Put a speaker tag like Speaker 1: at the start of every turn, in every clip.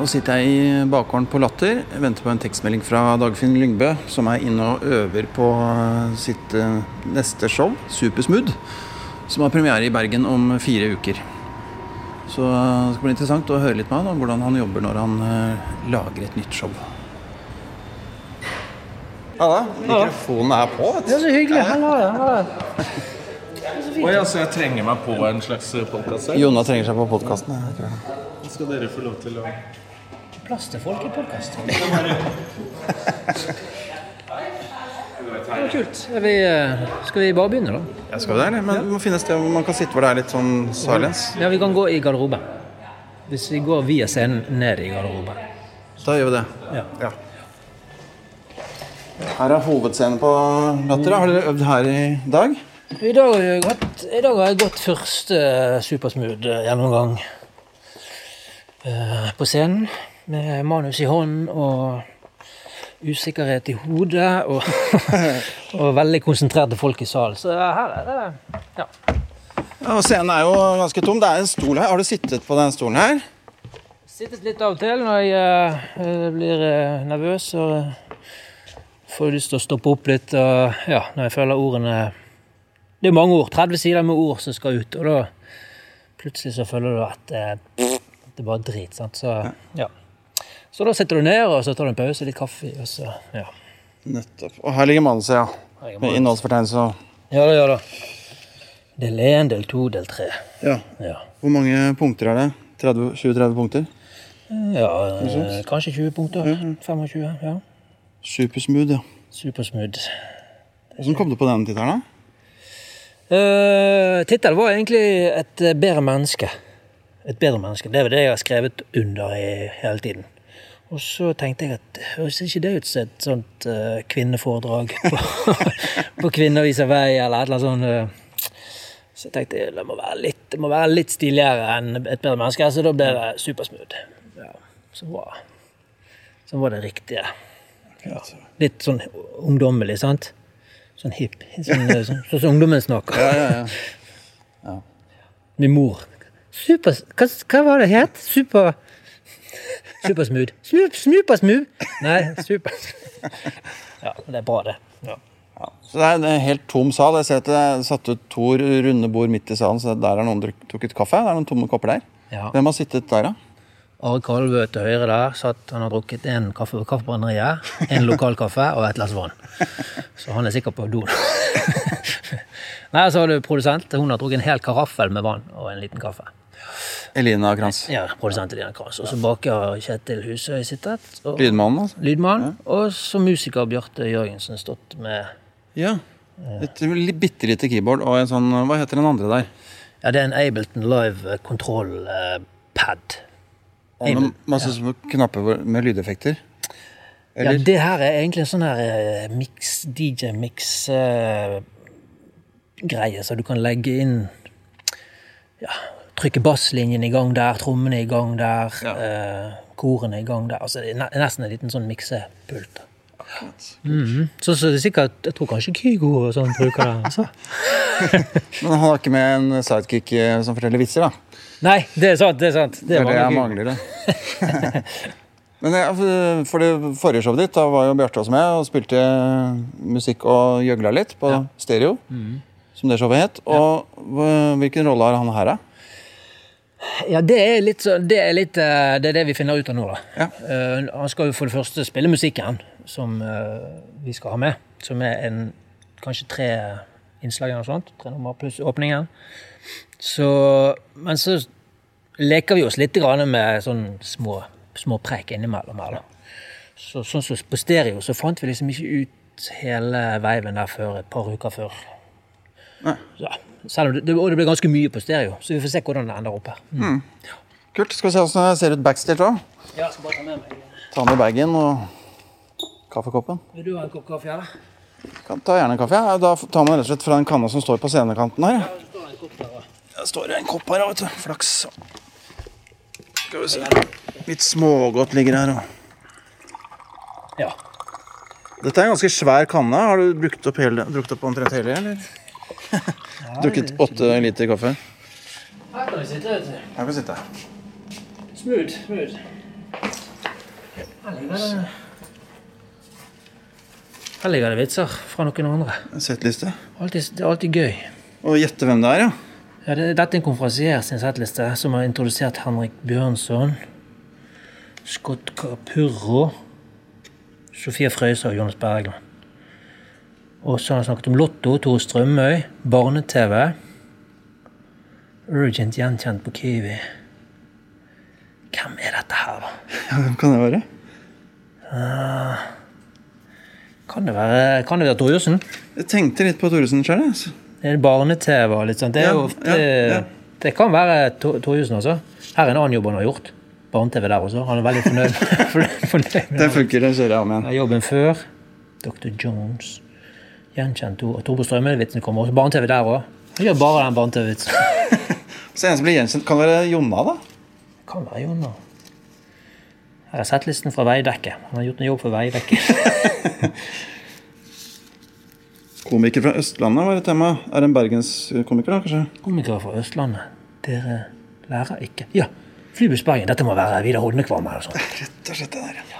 Speaker 1: Nå sitter jeg i bakgården på Latter. Jeg venter på en tekstmelding fra Dagfinn Lyngbø, som er inne og øver på sitt eh, neste show, Supersmooth, som har premiere i Bergen om fire uker. Så det skal bli interessant å høre litt med han om hvordan han jobber når han eh, lager et nytt show. Halla. Mikrofonen er på, vet
Speaker 2: Det er så hyggelig. Hallo.
Speaker 3: Oi, altså jeg trenger meg på en slags podkast.
Speaker 1: Jonna trenger seg på podkasten.
Speaker 3: Skal dere få lov til å
Speaker 2: Plass til folk i podkast. Kult. Er vi, eh, skal vi bare begynne, da?
Speaker 1: Ja, skal vi der, men vi må finne et sted hvor man kan sitte hvor det er litt sånn silence.
Speaker 2: Ja, Vi kan gå i garderoben. Hvis vi går via scenen ned i garderoben.
Speaker 1: Da gjør vi det.
Speaker 2: Ja.
Speaker 1: Her er hovedscenen på Latter. Har dere øvd her i dag?
Speaker 2: I dag har jeg, gått, I dag har jeg gått første supersmooth-gjennomgang eh, på scenen. Med manus i hånd og usikkerhet i hodet. Og, og veldig konsentrerte folk i salen. Så her er det ja.
Speaker 1: Ja, og Scenen er jo ganske tom. Det er en stol her. Har du sittet på den stolen her?
Speaker 2: Sittet litt av og til når jeg eh, blir eh, nervøs og får lyst til å stoppe opp litt. Og, ja, når jeg føler ordene Det er mange ord. 30 sider med ord som skal ut. Og da plutselig så føler du at eh, det er bare drit. sant? Så, ja. Så da setter du ned, og så tar du en pause, litt kaffe, og så ja.
Speaker 1: Nettopp. Og her ligger manuset, ja. Med innholdsfortegnelse og
Speaker 2: Ja da, ja da. Del 1, del 2, del 3.
Speaker 1: Ja.
Speaker 2: Ja.
Speaker 1: Hvor mange punkter er det? 20-30 punkter?
Speaker 2: ja eh, kanskje 20 punkter. 25. Ja.
Speaker 1: Supersmooth, ja.
Speaker 2: Supersmooth.
Speaker 1: Hvordan kom du på den tittelen, da?
Speaker 2: Uh, Tittelen var egentlig 'Et eh, bedre menneske'. Et bedre menneske. Det er det jeg har skrevet under i hele tiden. Og så tenkte jeg at høres ikke det ut som et sånt uh, kvinneforedrag på, på Kvinner viser vei, eller et eller annet sånt. Uh. Så jeg tenkte det må være litt, det må være litt stiligere enn et bedre menneske, så da ble det supersmooth. Ja, så, var, så var det riktige. Ja. Litt sånn ungdommelig, sant? Sånn hipp. Sånn eh, sånn sånn som ungdommen snakker.
Speaker 1: Ja, ja, ja.
Speaker 2: Min mor. Super... Hva, hva var det het? Super... Supersmooth. smooth, smooth Nei, super... Ja, det er bra, det. Ja.
Speaker 1: Så det er en helt tom sal. Jeg ser at det er satt ut to runde bord midt i salen, så der har noen druk- drukket kaffe. Det er noen tomme kopper der.
Speaker 2: Ja.
Speaker 1: Hvem har sittet der, da?
Speaker 2: Are Kalvø til høyre der satt han har drukket en kaffe på Kaffebrenneriet, en lokal kaffe og et glass vann. Så han er sikkert på do. Nei, så har du produsent. Hun har drukket en hel karaffel med vann og en liten kaffe.
Speaker 1: Elina Kranz.
Speaker 2: Ja, produsent Elina Kranz. Og så baker Kjetil Husøy sittet. Og
Speaker 1: Lydmannen, altså.
Speaker 2: lydmann. Og så musiker Bjarte Jørgensen stått med
Speaker 1: Ja. Et bitte lite keyboard og en sånn Hva heter den andre der?
Speaker 2: Ja, det er en Ableton Live Control eh.
Speaker 1: Med masse små knapper med lydeffekter?
Speaker 2: Ja, det her er egentlig en sånn her eh, mix, DJ-mix-greie, greie, så du kan legge inn Ja, trykke basslinjen i gang der, trommene i gang der,
Speaker 1: Ja.
Speaker 2: eh, korene i gang der. Altså det er nesten en liten sånn miksepult. Mhm. Så, så det er sikkert Jeg tror kanskje Kygo og sånn bruker det. Altså.
Speaker 1: Men han har ikke med en sidekick eh, som forteller vitser, da?
Speaker 2: Nei, det er sant. Det er sant. Det er
Speaker 1: det jeg mangler, det. Men jeg, for- det forrige showet ditt, da var jo Bjarte også med og spilte musikk og gjøgla litt på stereo. Som det showet het. Og hvilken rolle har han her, da?
Speaker 2: Ja, det er litt så, det er litt eh, Det er det vi finner ut av nå, da.
Speaker 1: Ja.
Speaker 2: Uh, han skal jo for det første spille musikken som uh, vi skal ha med. Som er en, kanskje tre innslag eller noe sånt. Tre nummer pluss åpningen. Så Men så leker vi oss litt grann med sånn små, små prek innimellom her, da. Så, sånn som på stereo så fant vi liksom ikke ut hele veiven der før et par uker før.
Speaker 1: Nei.
Speaker 2: Ja, selv om det, det, og det ble ganske mye på stereo, så vi får se hvordan det ender opp her.
Speaker 1: Kult. Skal vi se åssen det ser ut backstage òg.
Speaker 2: Ja, jeg skal bare ta med meg.
Speaker 1: Ta med bagen og kaffekoppen.
Speaker 2: Vil du ha en kopp kaffe, eller?
Speaker 1: Kan ta gjerne en kaffe. Ja. Da tar man rett og slett fra den kanna som står på scenekanten her. Det står en kopp her, vet du. Flaks. Skal vi se. Litt smågodt ligger her. Og.
Speaker 2: Ja.
Speaker 1: Dette er en ganske svær kanne. Har du brukt opp, hele, brukt opp omtrent hele, eller? Drukket åtte liter kaffe.
Speaker 2: Her kan vi sitte, vet du.
Speaker 1: Her kan vi sitte.
Speaker 2: Smooth. smooth. Her ligger det Her ligger det vitser fra noen andre.
Speaker 1: Settliste.
Speaker 2: Alltid, det er alltid gøy.
Speaker 1: Og gjette hvem det er, ja.
Speaker 2: Ja, det, dette er en konferansier sin settliste som har introdusert Henrik Bjørnson, Scott Capurro, Sofie Frøysa og Jonas Bergland. Og så har han snakket om Lotto, Tor Strømøy, barne-TV, Urgent gjenkjent på Kiwi. Hvem er dette her, da?
Speaker 1: ja hvem kan det være?
Speaker 2: Kan det være, kan det være Torjussen?
Speaker 1: Jeg tenkte litt på Torjussen sjøl. Altså.
Speaker 2: Det er barne-TV og litt sånt. Det er
Speaker 1: Ja,
Speaker 2: jo ofte
Speaker 1: ja, ja.
Speaker 2: Det kan være Tor- Torjussen altså. Her er en annen jobb han har gjort. Barne-TV der også. Han er veldig fornøyd, fornøyd
Speaker 1: Det funker, det kjører jeg om
Speaker 2: Ja,
Speaker 1: igjen.
Speaker 2: Jobben før. Dr. Jones. Gjenkjent ord. Torbo Strømme-vitsen kommer også. Barne-TV der òg. Han gjør bare den barne-TV-vitsen.
Speaker 1: Så en som blir gjenkjent, kan være Jonna, da?
Speaker 2: Kan være Jonna. Her er settlisten fra Veidekke. Han har gjort en jobb for Veidekke.
Speaker 1: Komiker fra Østlandet var et tema. Er en bergenskomiker, da, kanskje?
Speaker 2: Komikere fra Østlandet. Dere lærer ikke Ja, Flybuss Bergen. Dette må være Vidar Holmekvam eller noe sånt.
Speaker 1: Rett og slett det der, ja.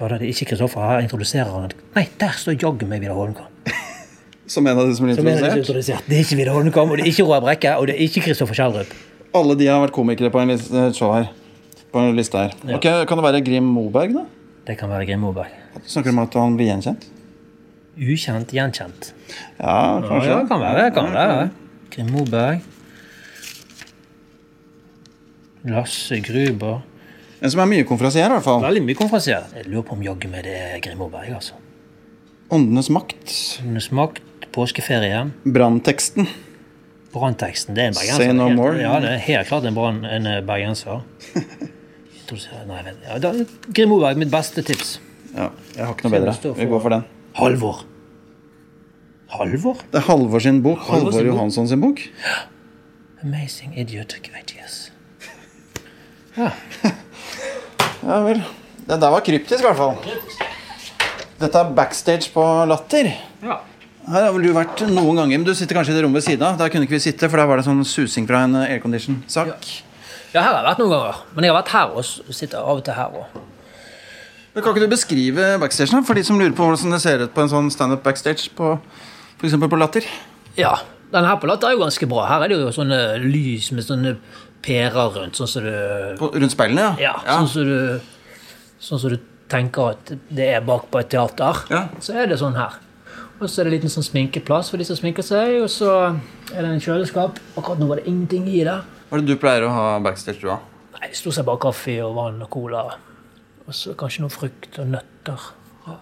Speaker 2: Ja, det er ikke Kristoffer. Her introduserer han Nei, der står jaggu meg Vidar Holmekvam.
Speaker 1: Som en av de som blir
Speaker 2: er
Speaker 1: introdusert.
Speaker 2: introdusert. Det er ikke Vidar Holmekvam, og det er ikke Roar Brekke, og det er ikke Kristoffer Schjelderup.
Speaker 1: Alle de har vært komikere på en liste, show her. På en liste her.
Speaker 2: Ja.
Speaker 1: Ok, Kan det være Grim Moberg, da?
Speaker 2: Det kan være Grim Moberg.
Speaker 1: Snakker du om at han blir gjenkjent?
Speaker 2: Ukjent, gjenkjent.
Speaker 1: Ja,
Speaker 2: Ja,
Speaker 1: kanskje.
Speaker 2: ja, kan være. kan være. Grim Moberg. Lasse Gruber.
Speaker 1: En som er mye konferansier, i hvert fall.
Speaker 2: Veldig mye konferansier. Jeg lurer på om jaggu meg det er Grim Berg, altså.
Speaker 1: Åndenes makt.
Speaker 2: Åndenes makt, påskeferie,
Speaker 1: Brannteksten.
Speaker 2: brannteksten. Det er en bergenser.
Speaker 1: Say no
Speaker 2: Helt-
Speaker 1: more.
Speaker 2: Ja, det er helt klart en, brand, en eh, bergenser. Nei, vet ja, da, Grim Berg, mitt beste tips.
Speaker 1: Ja, jeg har ikke noe bedre. Vi går for den.
Speaker 2: Halvor. Halvor?
Speaker 1: Det er Halvor sin bok.
Speaker 2: Halvor
Speaker 1: Halvor
Speaker 2: sin
Speaker 1: Johansson sin bok.
Speaker 2: Amazing idiotic ideas. Ja.
Speaker 1: Ja vel. Det der var kryptisk, i hvert fall. Dette er backstage på Latter.
Speaker 2: ja.
Speaker 1: Her har vel du vært noen ganger, men du sitter kanskje i det rommet ved siden av. Der kunne ikke vi sitte, for der var det sånn susing fra en aircondition-sak.
Speaker 2: Ja, her har jeg vært noen ganger. Men jeg har vært her og Sitter av og til her òg.
Speaker 1: Kan ikke du beskrive backstagen for de som lurer på hvordan det ser ut på en sånn standup backstage på eksempel på Latter?
Speaker 2: Ja, den her på Latter er jo ganske bra. Her er det jo sånne lys med sånne pærer rundt, sånn som du
Speaker 1: På, rundt speilene,
Speaker 2: Ja, sånn som du Sånn som du tenker at det er bak på et teater.
Speaker 1: Ja.
Speaker 2: Så er det sånn her. Og så er det en liten sånn sminkeplass for de som sminker seg, og så er det en kjøleskap. Akkurat nå var det ingenting i det.
Speaker 1: Hva er det du pleier å ha backstage, du, da?
Speaker 2: Nei, Stort sett bare kaffe og vann og cola. Og så kanskje noe frukt og nøtter. Ja.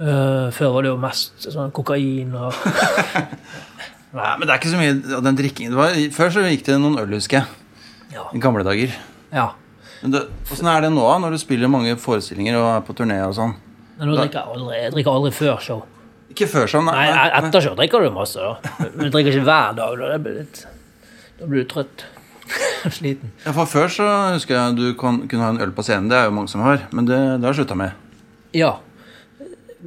Speaker 2: Eh, før var det jo mest sånn kokain og
Speaker 1: Nei, men det er ikke så mye av den drikkingen. Var, før så gikk det noen øl, husker jeg.
Speaker 2: Ja.
Speaker 1: I gamle dager.
Speaker 2: ja.
Speaker 1: Men Åssen er det nå, når du spiller mange forestillinger og er på turné og sånn?
Speaker 2: Men nå drikker jeg aldri, jeg drikker aldri før show.
Speaker 1: Ikke før sånn,
Speaker 2: Nei, nei etter show drikker du masse, da. Men du drikker ikke hver dag. Da, blir litt, da blir du trøtt. Sliten.
Speaker 1: Ja, for Før så husker jeg du kan, kunne ha en øl på scenen. Det er jo mange som har. Men det, det har jeg slutta med.
Speaker 2: Ja.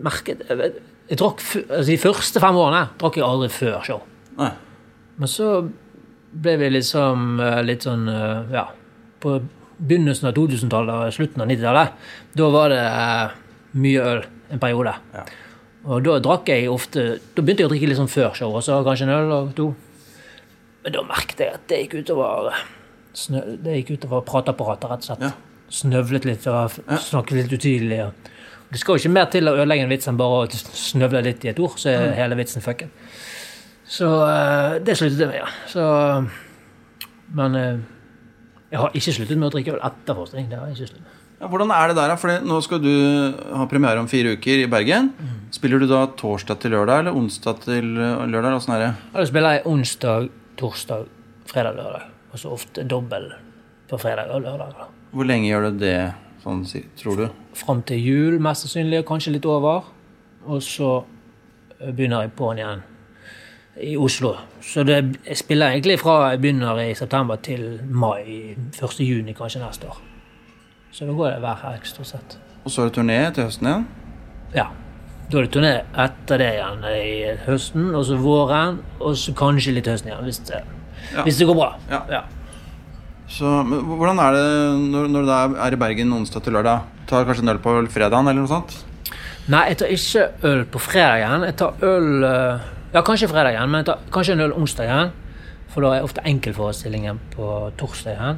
Speaker 2: Merket Jeg, jeg drakk altså, De første fem årene drakk jeg aldri før show.
Speaker 1: Nei.
Speaker 2: Men så ble vi liksom eh, litt sånn eh, Ja, på begynnelsen av 2000-tallet og slutten av 90-tallet, da var det eh, mye øl en periode.
Speaker 1: Ja.
Speaker 2: Og da drakk jeg ofte Da begynte jeg å drikke litt sånn før show, også, kanskje en øl og to. Men da merket jeg at det gikk utover snø, Det gikk utover prateapparatet, rett og slett.
Speaker 1: Ja.
Speaker 2: Snøvlet litt og snakket litt utydelig. og- Det skal jo ikke mer til å ødelegge en vits enn bare å snøvle litt i et ord, så er hele vitsen fucket. Så eh, det sluttet jeg med, ja. Så, men eh, jeg har ikke sluttet med å drikke øl etter forskning. Det har jeg ikke sluttet med.
Speaker 1: Ja, hvordan er det der? For nå skal du ha premiere om fire uker i Bergen. Spiller du da torsdag til lørdag, eller onsdag til eh, lørdag? Åssen er det?
Speaker 2: Ja, Da spiller jeg onsdag, torsdag, fredag, lørdag. Og så ofte dobbel på fredag og lørdag. da.
Speaker 1: Hvor lenge gjør du det, sånn, tror du?
Speaker 2: Fram til jul, mest sannsynlig, kanskje litt over. Og så begynner jeg på'n igjen i Oslo. Så det, jeg spiller egentlig fra jeg begynner i september til mai. 1. juni kanskje neste år. Så da går det hver helg, stort sett.
Speaker 1: Og så er det turné til høsten igjen?
Speaker 2: Ja. Da er det turné etter det igjen i høsten, og så våren, og så kanskje litt høsten igjen, hvis det,
Speaker 1: Ja.
Speaker 2: hvis det går bra.
Speaker 1: Ja.
Speaker 2: Ja.
Speaker 1: Så hvordan er det når, når du er i Bergen onsdag til lørdag? Tar kanskje en øl på fredagen eller noe sånt?
Speaker 2: Nei, jeg tar ikke øl på fredagen. Jeg tar øl eh, Ja, kanskje fredag igjen, men ta, kanskje en øl igjen, For da er ofte enkeltforestillingen på torsdag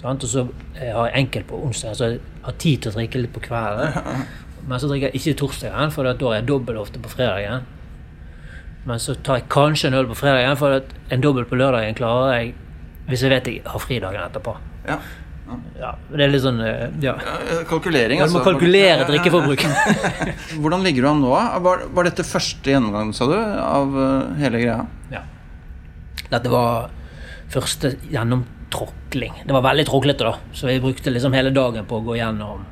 Speaker 2: Sant? Og så eh, har jeg enkel på onsdag, så jeg har tid til å drikke litt på kvelden. Men så drikker jeg ikke torsdag igjen, for da er jeg dobbel ofte på fredag igjen. Men så tar jeg kanskje en øl på igjen, for en dobbel på lørdagen klarer jeg hvis jeg vet jeg har fridagen etterpå.
Speaker 1: Ja.
Speaker 2: Ja, det er litt sånn eh, Ja.
Speaker 1: Kalkulering, altså.
Speaker 2: Du
Speaker 1: altså.
Speaker 2: må kalkulere drikkeforbruk.
Speaker 1: Hvordan ligger du an nå? Var, var dette første gjennomgang, sa du, av eh, hele greia?
Speaker 2: Ja. Dette var første gjennomtråkling. Det var veldig tråklete, da. Så jeg brukte liksom hele dagen på å gå gjennom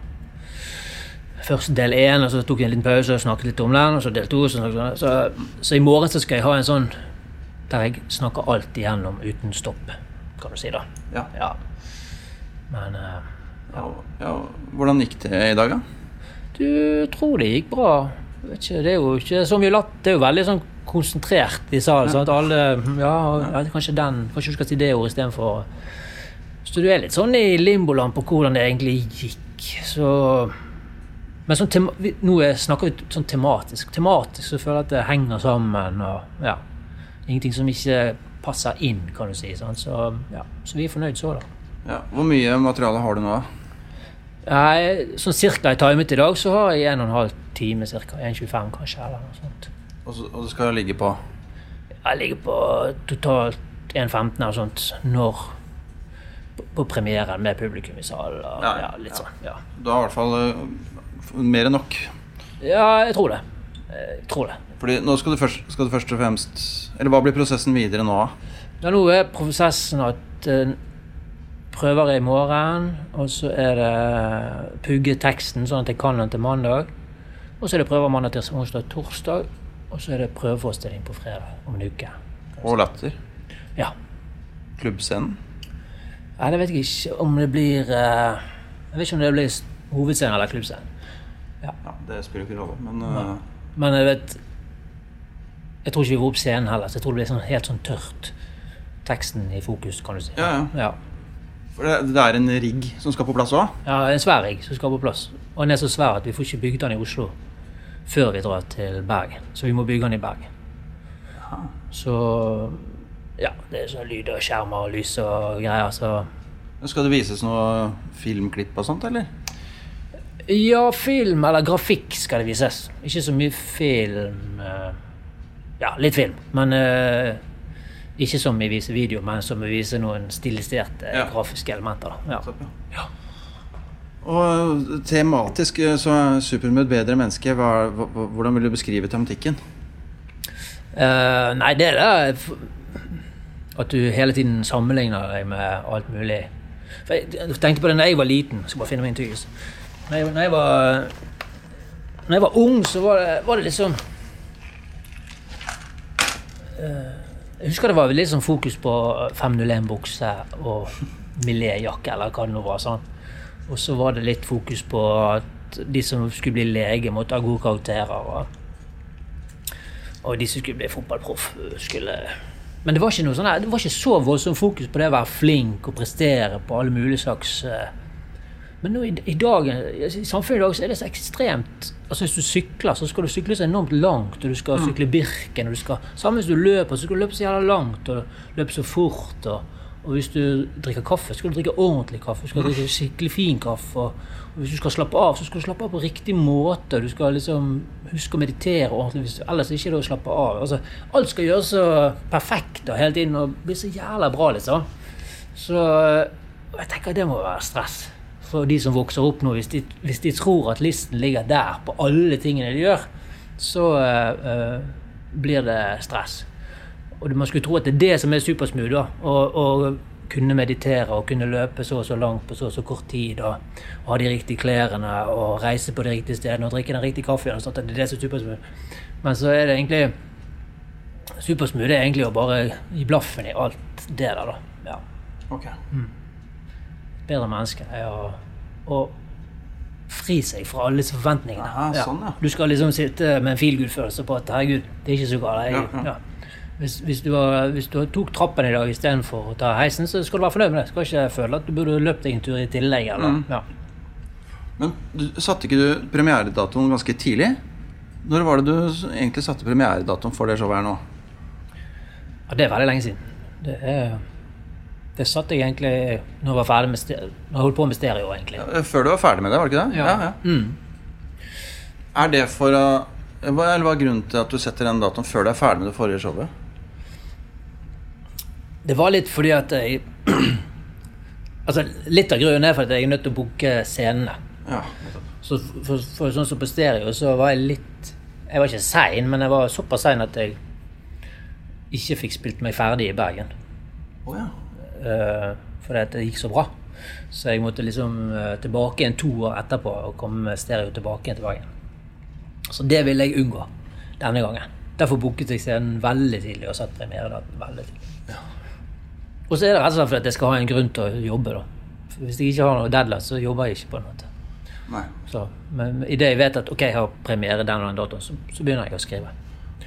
Speaker 2: først del én, og så tok jeg en liten pause og snakket litt om den. Og så del to. Så, så, så i morgen så skal jeg ha en sånn der jeg snakker alt igjennom uten stopp, kan du si, da.
Speaker 1: Ja.
Speaker 2: Ja. Men eh,
Speaker 1: Ja, ja. Hvordan gikk det i dag, da?
Speaker 2: du tror det gikk bra. Vet ikke, det er jo ikke så mye latt. Det er jo veldig sånn konsentrert i salen. sant? Alle ja, ja, kanskje den Kanskje du skal si det ordet istedenfor Så du er litt sånn i limboland på hvordan det egentlig gikk. Så Men sånn tema, vi- nå er- snakker vi sånn tematisk. Tematisk så føler jeg at det henger sammen. og ja, Ingenting som ikke passer inn, kan du si. sant? Så, ja, så vi er fornøyd så, da.
Speaker 1: Ja. Hvor mye materiale har du nå?
Speaker 2: Nei, sånn cirka i timet i dag så har jeg en og en halv time cirka. 1,25 kanskje, eller noe sånt.
Speaker 1: Og, så, og det skal ligge på
Speaker 2: Jeg ligger på totalt 1,15 eller sånt når på, på premieren med publikum i salen. og
Speaker 1: Ja,
Speaker 2: Ja, litt
Speaker 1: ja.
Speaker 2: sånn. Ja.
Speaker 1: Du har i hvert fall uh, mer enn nok.
Speaker 2: ja, jeg tror det. Jeg tror det.
Speaker 1: Fordi nå skal du først, skal du først og fremst Eller hva blir prosessen videre nå?
Speaker 2: Ja, nå er prosessen at eh, prøver i morgen, og så er det pugge teksten sånn at jeg kan den til mandag. Og så er det prøver mandag til onsdag torsdag, og så er det prøveforestilling på fredag om en uke.
Speaker 1: Og Latter?
Speaker 2: Ja.
Speaker 1: Klubbscenen?
Speaker 2: Nei, det vet jeg ikke om det blir eh, Jeg vet ikke om det blir hovedscenen eller klubbscenen.
Speaker 1: Ja, Det spiller ikke rolle, men eh,
Speaker 2: Men jeg vet Jeg tror ikke vi går opp scenen heller, så jeg tror det blir sånn, helt sånn tørt. Teksten i fokus, kan du si.
Speaker 1: Ja, ja.
Speaker 2: ja.
Speaker 1: For det, det er en rigg som skal på plass òg?
Speaker 2: Ja, en svær rigg som skal på plass. Og den er så svær at vi får ikke bygd den i Oslo før vi drar til Bergen. Så vi må bygge den i Bergen. Så ja, det er sånn lyd og skjermer og lys og greier, så
Speaker 1: Skal det vises noe filmklipp og sånt, eller?
Speaker 2: Ja, film eller grafikk skal det vises. Ikke så mye film eh, Ja, litt film, men eh, ikke som vi viser video, men som vi viser noen stiliserte
Speaker 1: Ja.
Speaker 2: grafiske elementer. Da. Ja.
Speaker 1: Ja. Og tematisk eh, så er Supermød bedre menneske. Hva, hvordan vil du beskrive tematikken?
Speaker 2: Uh, nei, det er det at du hele tiden sammenligner deg med alt mulig. For jeg, tenkte på det da jeg var liten. Jeg skal bare finne min tyggis. Når jeg, når jeg var Når jeg var ung, så var det, var det liksom eh, Jeg husker det var litt sånn fokus på 501-bukse og Millet-jakke, eller hva det nå var. sånn. Og så var det litt fokus på at de som skulle bli lege, måtte ha gode karakterer. og og de som skulle bli fotballproff, skulle Men det var ikke sånn det var ikke så voldsomt fokus på det å være flink og prestere på alle mulige slags eh, Men i, i dag, i samfunnet i dag så er det så ekstremt altså Hvis du sykler, så skal du sykle så enormt langt, og du skal sykle Birken og du skal, Samme hvis du løper, så skal du løpe så jævla langt og løpe så fort. og og hvis du drikker kaffe, så skal du drikke ordentlig kaffe. Du skal drikke skikkelig fin kaffe. Og hvis du skal slappe av, så skal du slappe av på riktig måte. Du skal liksom huske å meditere ordentlig, ellers ikke er det å slappe av. Altså, alt skal gjøres så perfekt og hele tiden og bli så jævla bra, liksom. Så jeg tenker det må være stress for de som vokser opp nå. Hvis de, hvis de tror at listen ligger der på alle tingene de gjør, så eh, blir det stress. Og man skulle tro at det er det som er supersmooth. da, Å kunne meditere og kunne løpe så og så langt på så og så kort tid. Og, og ha de riktige klærne og reise på de riktige stedene og drikke den riktige kaffen. og sånt, det er det som er supersmooth. Men så er det egentlig Supersmooth er egentlig å bare gi blaffen i alt det der, da. Ja.
Speaker 1: Ok.
Speaker 2: Bedre menneske er å, å fri seg fra alle disse forventningene.
Speaker 1: Aha, sånn, ja.
Speaker 2: Du skal liksom sitte med en feelgood-følelse på at herregud, det er ikke så galt.
Speaker 1: Ja.
Speaker 2: Hvis, hvis, du var, hvis du tok trappen i dag istedenfor å ta heisen, så skal du være fornøyd med det. Skal ikke føle at du burde løpt deg en tur i tillegg. Eller? Ja.
Speaker 1: Men du, satte ikke du premieredatoen ganske tidlig? Når var det du egentlig satte premieredatoen for det showet her nå?
Speaker 2: Ja, det er veldig lenge siden. Det, er, det satt jeg egentlig når jeg var ferdig med stereo. Når jeg holdt på med stereo, egentlig.
Speaker 1: Før du var ferdig med det, var det ikke det?
Speaker 2: Ja. Mm.
Speaker 1: Er det for å hva, eller hva er grunnen til at du setter den datoen før du er ferdig med det forrige showet?
Speaker 2: Det var litt fordi at jeg Altså, litt av grunnen er for at jeg er nødt til å booke scenene.
Speaker 1: Ja.
Speaker 2: Så for, for sånn som på stereo, så var jeg litt Jeg var ikke sein, men jeg var såpass sein at jeg ikke fikk spilt meg ferdig i Bergen.
Speaker 1: Oh, ja.
Speaker 2: Uh, fordi det gikk så bra. Så jeg måtte liksom eh, tilbake igjen to år etterpå og komme med stereo tilbake igjen til Bergen. Så det ville jeg unngå denne gangen. Derfor booket jeg scenen veldig tidlig og satt premieredaten veldig tidlig. Og så er det rett og slett fordi jeg skal ha en grunn til å jobbe. da. For Hvis jeg ikke har noe deadline, så jobber jeg ikke på en måte.
Speaker 1: Nei.
Speaker 2: Så, men idet jeg vet at ok, jeg har premiere den og den datoen, så, så begynner jeg å skrive.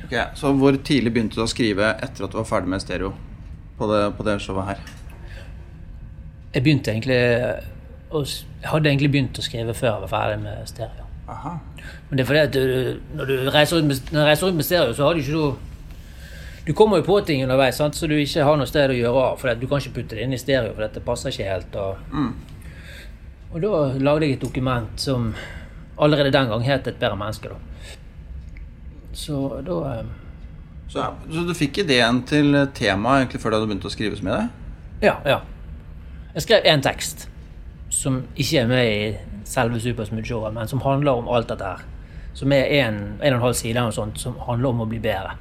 Speaker 1: Ok, Så hvor tidlig begynte du å skrive etter at du var ferdig med stereo på det, på det showet her?
Speaker 2: Jeg begynte egentlig Jeg hadde egentlig begynt å skrive før jeg var ferdig med stereo.
Speaker 1: Aha.
Speaker 2: Men det er fordi at du, når du reiser rundt med, reiser rundt med stereo, så har du ikke noe Du kommer jo på ting underveis sant? så du ikke har noe sted å gjøre av. For du kan ikke putte det inn i stereo, for dette passer ikke helt. Og, og da lagde jeg et dokument som allerede den gang het 'Et bedre menneske'. da. Så da eh,
Speaker 1: Så, så du fikk ideen til temaet egentlig før du hadde begynt å skrives med det?
Speaker 2: Ja, ja. Jeg skrev én tekst som ikke er med i selve Supersmooth-showet, men som handler om alt dette her. Som er en, en og en halv side eller noe sånt, som handler om å bli bedre.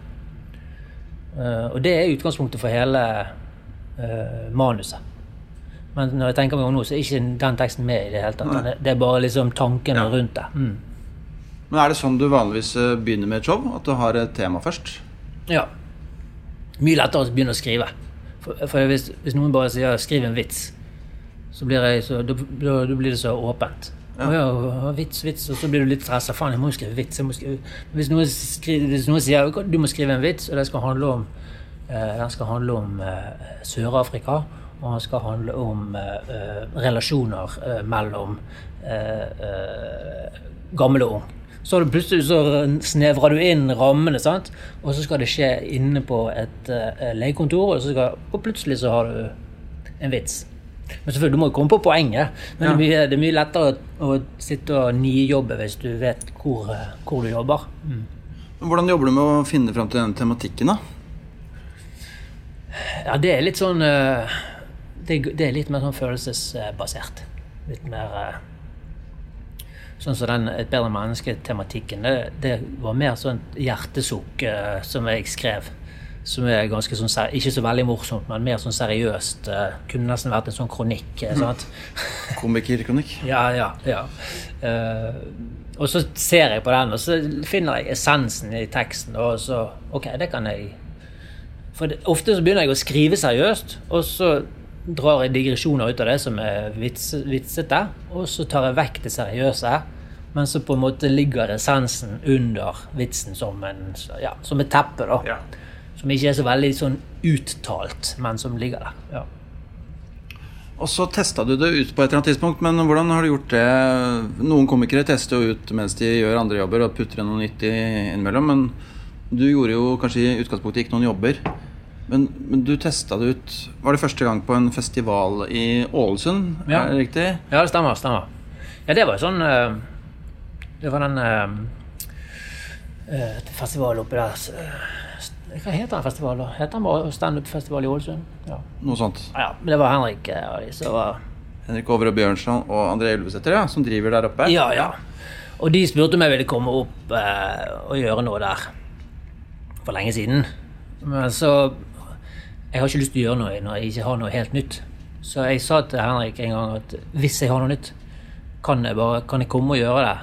Speaker 2: Uh, og det er utgangspunktet for hele uh, manuset. Men når jeg tenker meg om nå, så er ikke den teksten med i det hele tatt. Det- Det er bare liksom tankene
Speaker 1: Ja.
Speaker 2: rundt det. Mm.
Speaker 1: Men Er det sånn du vanligvis eh, begynner med et show? At du har et tema først?
Speaker 2: Ja. Mye lettere å begynne å skrive. For, for hvis, hvis noen bare sier 'skriv en vits', så blir, jeg så, da, da, da blir det så åpent.
Speaker 1: Ja.
Speaker 2: Ja, vits, vits, og så blir du litt stressa. Faen, jeg må jo skrive vits. Skrive. Hvis, noen skriver, hvis noen sier du må skrive en vits, og den skal handle om, eh, den skal handle om eh, Sør-Afrika, og den skal handle om eh, relasjoner uh, mellom uh, gammel og ung. Så plutselig så snevrer du inn rammene, sant? og så skal det skje inne på et uh, legekontor, og, skal, og plutselig så har du en vits. Men selvfølgelig, du må jo komme på poenget. Men det, er mye, det er mye lettere å, å sitte og nijobbe hvis du vet hvor, eh, hvor du jobber.
Speaker 1: Mm. Hvordan jobber du med å finne fram til den tematikken? da?
Speaker 2: Ja, det er litt sånn eh, Det, det er litt mer sånn følelsesbasert. Litt mer eh, Sånn som den Et bedre menneske-tematikken. Det, det var mer sånn hjertesukk som jeg skrev. Som er ganske sånn Ikke så veldig morsomt, men mer sånn seriøst. eh, kunne nesten vært en sånn kronikk. eh, sant?
Speaker 1: Komikerkronikk?
Speaker 2: Ja, ja, ja. Uh, og så ser jeg på den, og så finner jeg essensen i teksten. Og så Ok, det kan jeg For det, ofte så begynner jeg å skrive seriøst, og så drar jeg digresjoner ut av det som er vits, vitsete, og så tar jeg vekk det seriøse. Men så på en måte ligger essensen under vitsen som, en, ja, som et teppe, da.
Speaker 1: Ja.
Speaker 2: Som ikke er så veldig sånn uttalt, men som ligger der. Ja.
Speaker 1: Og så testa du det ut på et eller annet tidspunkt, men hvordan har du gjort det? Noen komikere tester jo ut mens de gjør andre jobber og putter inn noe nytt innimellom, men du gjorde jo kanskje i utgangspunktet ikke noen jobber. Men, men du testa det ut Var det første gang på en festival i Ålesund?
Speaker 2: Ja.
Speaker 1: Er det riktig?
Speaker 2: Ja, det stemmer. stemmer. Ja, det var sånn eh, Det var den eh, eh, festivalen oppe der Hva heter den festivalen? Heter den bare standup-festival i Ålesund? Ja.
Speaker 1: Noe sånt.
Speaker 2: ja, men det var Henrik og de som var
Speaker 1: Henrik Over og Bjørnson og André Ulvesæter, ja, som driver der oppe?
Speaker 2: Ja, ja. Og de spurte om jeg ville komme opp eh, og gjøre noe der for lenge siden. Men så Jeg har ikke lyst til å gjøre noe når jeg ikke har noe helt nytt. Så jeg sa til Henrik en gang at hvis jeg har noe nytt, kan jeg, bare, kan jeg komme og gjøre det.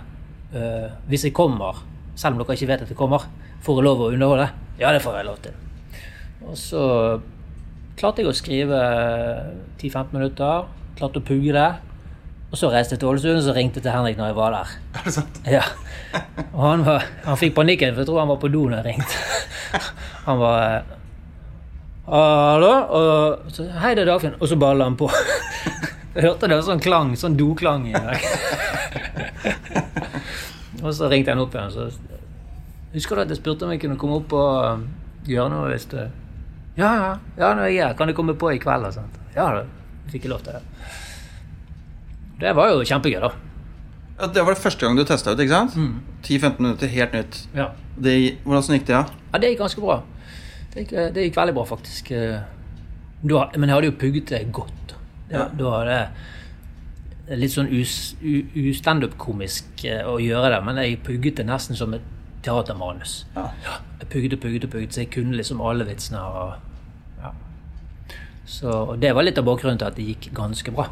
Speaker 2: Uh, hvis jeg kommer, selv om dere ikke vet at jeg kommer, får jeg lov å underholde? Ja, det får jeg lov til. Og så klarte jeg å skrive 10-15 minutter. Klarte å pugge det. Og så reiste jeg til Ålesund og så ringte til Henrik når jeg var der.
Speaker 1: Er det sant?
Speaker 2: Ja. Og han, var, han fikk panikken, for jeg tror han var på do når jeg ringte. Han var Hallo? Og så, Hei, det er Dagfinn. Og så bare la han på. Jeg hørte det var sånn klang, sånn doklang i dag. og så ringte han opp igjen. Så husker du at jeg spurte om jeg kunne komme opp og um, gjøre noe hvis du Ja, ja. ja er jeg. Kan du komme på i kveld? Og sånt. Ja, da fikk jeg lov til det. Det var jo kjempegøy, da.
Speaker 1: Ja, det var det første gang du testa ut, ikke sant? 10-15 minutter, helt nytt.
Speaker 2: Ja.
Speaker 1: Det, hvordan gikk det? Ja?
Speaker 2: Ja, det gikk ganske bra. Det gikk, det gikk veldig bra, faktisk. Eh, Da, men jeg hadde jo pugget det godt. Da,
Speaker 1: Ja.
Speaker 2: da hadde litt sånn ustandup-komisk eh, å gjøre det, men jeg pugget det nesten som et teatermanus.
Speaker 1: Ja.
Speaker 2: Jeg pugde, pugde, og så jeg kunne liksom alle vitsene. Og, ja. Så og det var litt av bakgrunnen til at det gikk ganske bra.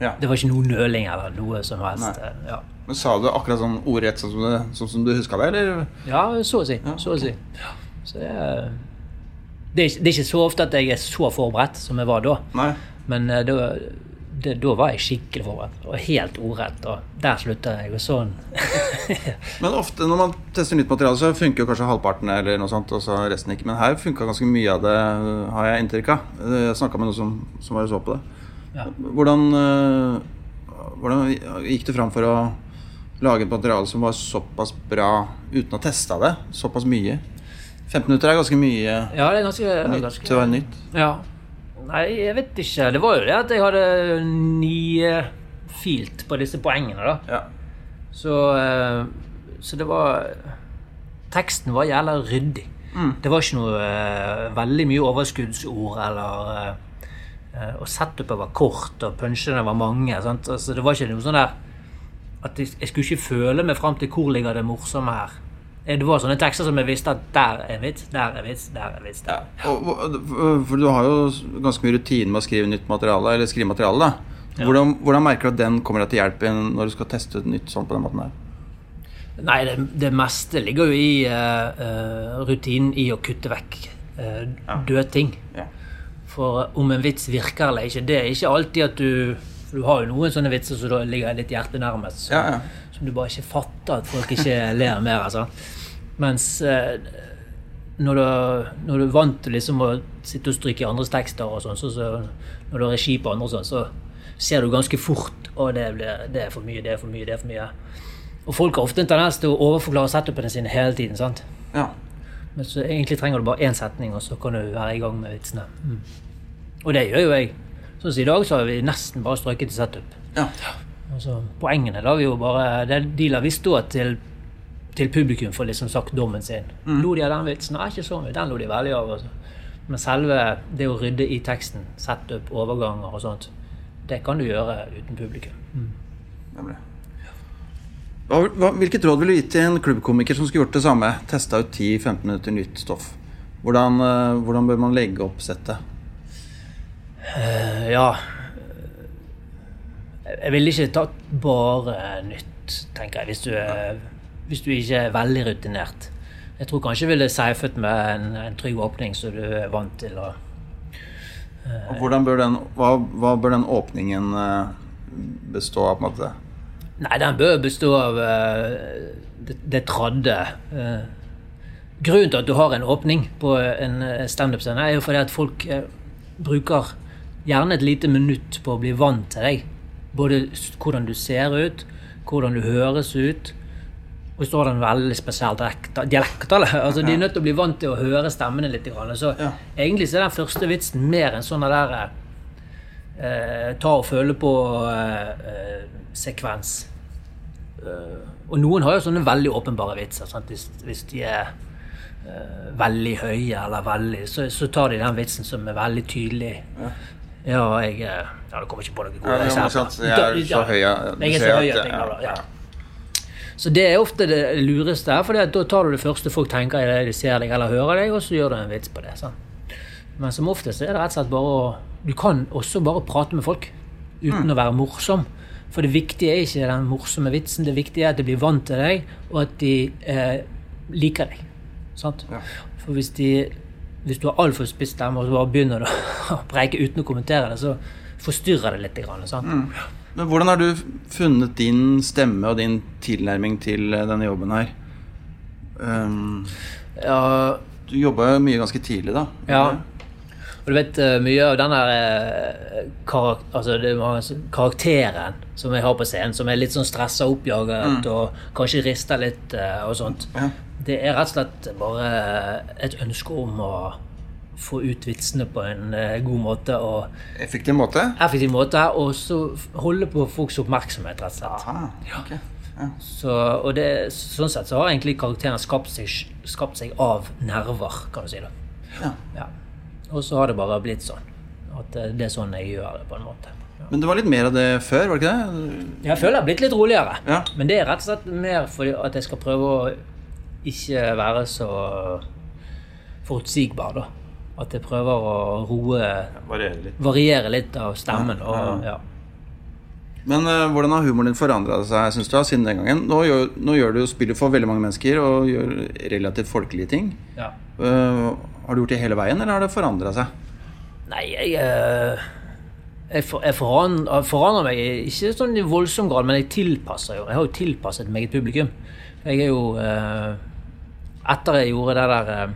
Speaker 1: Ja.
Speaker 2: Det var ikke noe nøling eller noe som helst. Eh, Ja.
Speaker 1: Men Sa du akkurat sånn ordrett sånn som, du, sånn som du huska det, eller?
Speaker 2: Ja, så å si. Så å si. Så det, er- det, er, ikke- så ofte at jeg er så forberedt som jeg var da.
Speaker 1: Nei.
Speaker 2: Men det da, det, da var jeg skikkelig forberedt. Og helt ordrett. Og der slutta jeg. Og sånn.
Speaker 1: Men ofte når man tester nytt materiale, så funker kanskje halvparten eller noe sånt, og så resten ikke. Men her funka ganske mye av det, har jeg inntrykk av. Jeg snakka med noen som, som bare så på det.
Speaker 2: Ja.
Speaker 1: Hvordan, øh, hvordan gikk du fram for å lage et materiale som var såpass bra uten å teste det såpass mye? 15 minutter er ganske mye
Speaker 2: Ja, det er ganske,
Speaker 1: nytt
Speaker 2: ganske
Speaker 1: til å være nytt.
Speaker 2: Ja. Nei, jeg vet ikke. Det var jo det at jeg hadde nifilt på disse poengene, da.
Speaker 1: Ja.
Speaker 2: Så, eh, så det var Teksten var jævla ryddig.
Speaker 1: Mm.
Speaker 2: Det var ikke noe eh, veldig mye overskuddsord eller eh, eh, Og setupet var kort, og punchene var mange. Sant? Altså, det var ikke noe sånn der at jeg, jeg skulle ikke føle meg fram til hvor ligger det morsomme her. Eh, Det var sånne tekster som jeg visste at der er vits, der er vits, der er vits. Der.
Speaker 1: Ja. og- for du har jo ganske mye rutine med å skrive nytt materiale, eller skrive materiale. da. Hvordan, hvordan merker du at den kommer deg til hjelp når du skal teste ut nytt sånn på den måten her?
Speaker 2: Nei, det, det meste ligger jo i eh, rutinen i å kutte vekk uh, døde ting.
Speaker 1: Ja.
Speaker 2: For om en vits virker eller ikke, det er ikke alltid at du For du har jo noen sånne vitser som så ligger litt hjertet nærmest, Så,
Speaker 1: Ja, ja.
Speaker 2: Som du bare ikke fatter at folk ikke ler mer Altså. Mens eh, når, du, når du er vant til liksom å sitte og stryke i andres tekster, og sånn, så, så når du har regi på andre, og sånn, så ser du ganske fort at det, det er for mye, det er for mye, det er for mye. Og folk har ofte en tendens til å overforklare setupene sine hele tiden. sant?
Speaker 1: ja.
Speaker 2: Men så egentlig trenger du bare én setning, og så kan du være i gang med vitsene. Mm. Og det gjør jo jeg. Sånn som i dag så har vi nesten bare strøket til setup.
Speaker 1: ja.
Speaker 2: Altså, poengene vi jo bare De lar vi stå til, til publikum for liksom sagt dommen sin. Lo de av den vitsen? Nei, ikke så mye. Den lo de veldig av. Altså. Men selve det å rydde i teksten, sette opp overganger og sånt, det kan du gjøre uten publikum.
Speaker 1: Mm. Hva, hva, hvilket råd ville du gitt til en klubbkomiker som skulle gjort det samme? Testa ut 10-15 minutter nytt stoff. Hvordan, eh, hvordan bør man legge opp settet?
Speaker 2: Uh, ja Jeg ville ikke tatt bare nytt, tenker jeg, hvis du, er, hvis du ikke er veldig rutinert. Jeg tror kanskje jeg ville seifet med en, en trygg åpning som du er vant til. å
Speaker 1: uh, hvordan bør den, hva, hva bør den åpningen eh, bestå av? på en måte?
Speaker 2: Nei, den bør bestå av uh, det, det tradde. Uh, grunnen til at du har en åpning på en standup-scene, er jo fordi at folk bruker gjerne et lite minutt på å bli vant til deg. Både hvordan du ser ut, hvordan du høres ut. Og så har en veldig spesiell dialekt. altså, de er nødt til å bli vant til å høre stemmene litt. Så
Speaker 1: Ja.
Speaker 2: egentlig så er den første vitsen mer en sånn der eh, ta og føle på-sekvens. Eh, og noen har jo sånne veldig åpenbare vitser. Hvis, hvis de er eh, veldig høye eller veldig så, så tar de den vitsen som er veldig tydelig. Ja, jeg eh, Ja, det kommer ikke på noe
Speaker 1: Ja,
Speaker 2: gode
Speaker 1: ja,
Speaker 2: eksempler.
Speaker 1: jeg er så høy, ja.
Speaker 2: Jeg er
Speaker 1: ser
Speaker 2: så høy at jeg
Speaker 1: ja,
Speaker 2: klarer ja.
Speaker 1: ja.
Speaker 2: Så det er ofte det lureste for da tar du det første folk tenker i de ser deg eller hører deg, og så gjør du en vits på det. Sant? Men som oftest er det rett og slett bare å Du kan også bare prate med folk uten
Speaker 1: Mm.
Speaker 2: å være morsom. For det viktige er ikke den morsomme vitsen, det viktige er at de blir vant til deg, og at de eh, liker deg. Sant?
Speaker 1: Ja.
Speaker 2: For hvis, de, hvis du har altfor spiss stemme og så bare begynner du å preike uten å kommentere det, så forstyrrer det litt. Grann?
Speaker 1: Mm. Men hvordan har du funnet din stemme og din tilnærming til eh, denne jobben her? Um,
Speaker 2: Ja,
Speaker 1: du jobba jo mye ganske tidlig, da.
Speaker 2: Ja. Og du vet eh, mye av den der eh, karak altså, karakteren som jeg har på scenen, som er litt sånn stressa oppjaget og kanskje rister litt eh, og sånt.
Speaker 1: Ja.
Speaker 2: Det er rett og slett bare et ønske om å få ut vitsene på en god måte og
Speaker 1: Effektiv måte?
Speaker 2: effektiv måte, og så holde på folks oppmerksomhet, rett og slett.
Speaker 1: Aha, okay. ja.
Speaker 2: Så, og det, sånn sett så har egentlig karakteren skapt seg, skapt seg av nerver, kan du si. da.
Speaker 1: Ja.
Speaker 2: Ja. Og så har det bare blitt sånn. At det det er sånn jeg gjør det, på en måte. Ja.
Speaker 1: Men det var litt mer av det før, var det ikke det?
Speaker 2: Jeg føler jeg har blitt litt roligere.
Speaker 1: Ja.
Speaker 2: Men det er rett og slett mer fordi at jeg skal prøve å ikke være så forutsigbar, da. At jeg prøver å roe
Speaker 1: Variere litt.
Speaker 2: Variere litt av stemmen.
Speaker 1: Ja, ja,
Speaker 2: Og, ja.
Speaker 1: Men uh, hvordan har humoren din forandra seg synes du, siden den gangen? Nå gjør, nå gjør du spiller for veldig mange mennesker og gjør relativt folkelige ting.
Speaker 2: Ja.
Speaker 1: Uh, har du gjort det hele veien, eller har det forandra seg?
Speaker 2: Nei, jeg eh, Jeg, for, jeg forandrer, forandrer meg ikke sånn i voldsom grad, men jeg tilpasser jo. Jeg har jo tilpasset meg et publikum. Jeg er jo Etter jeg gjorde det der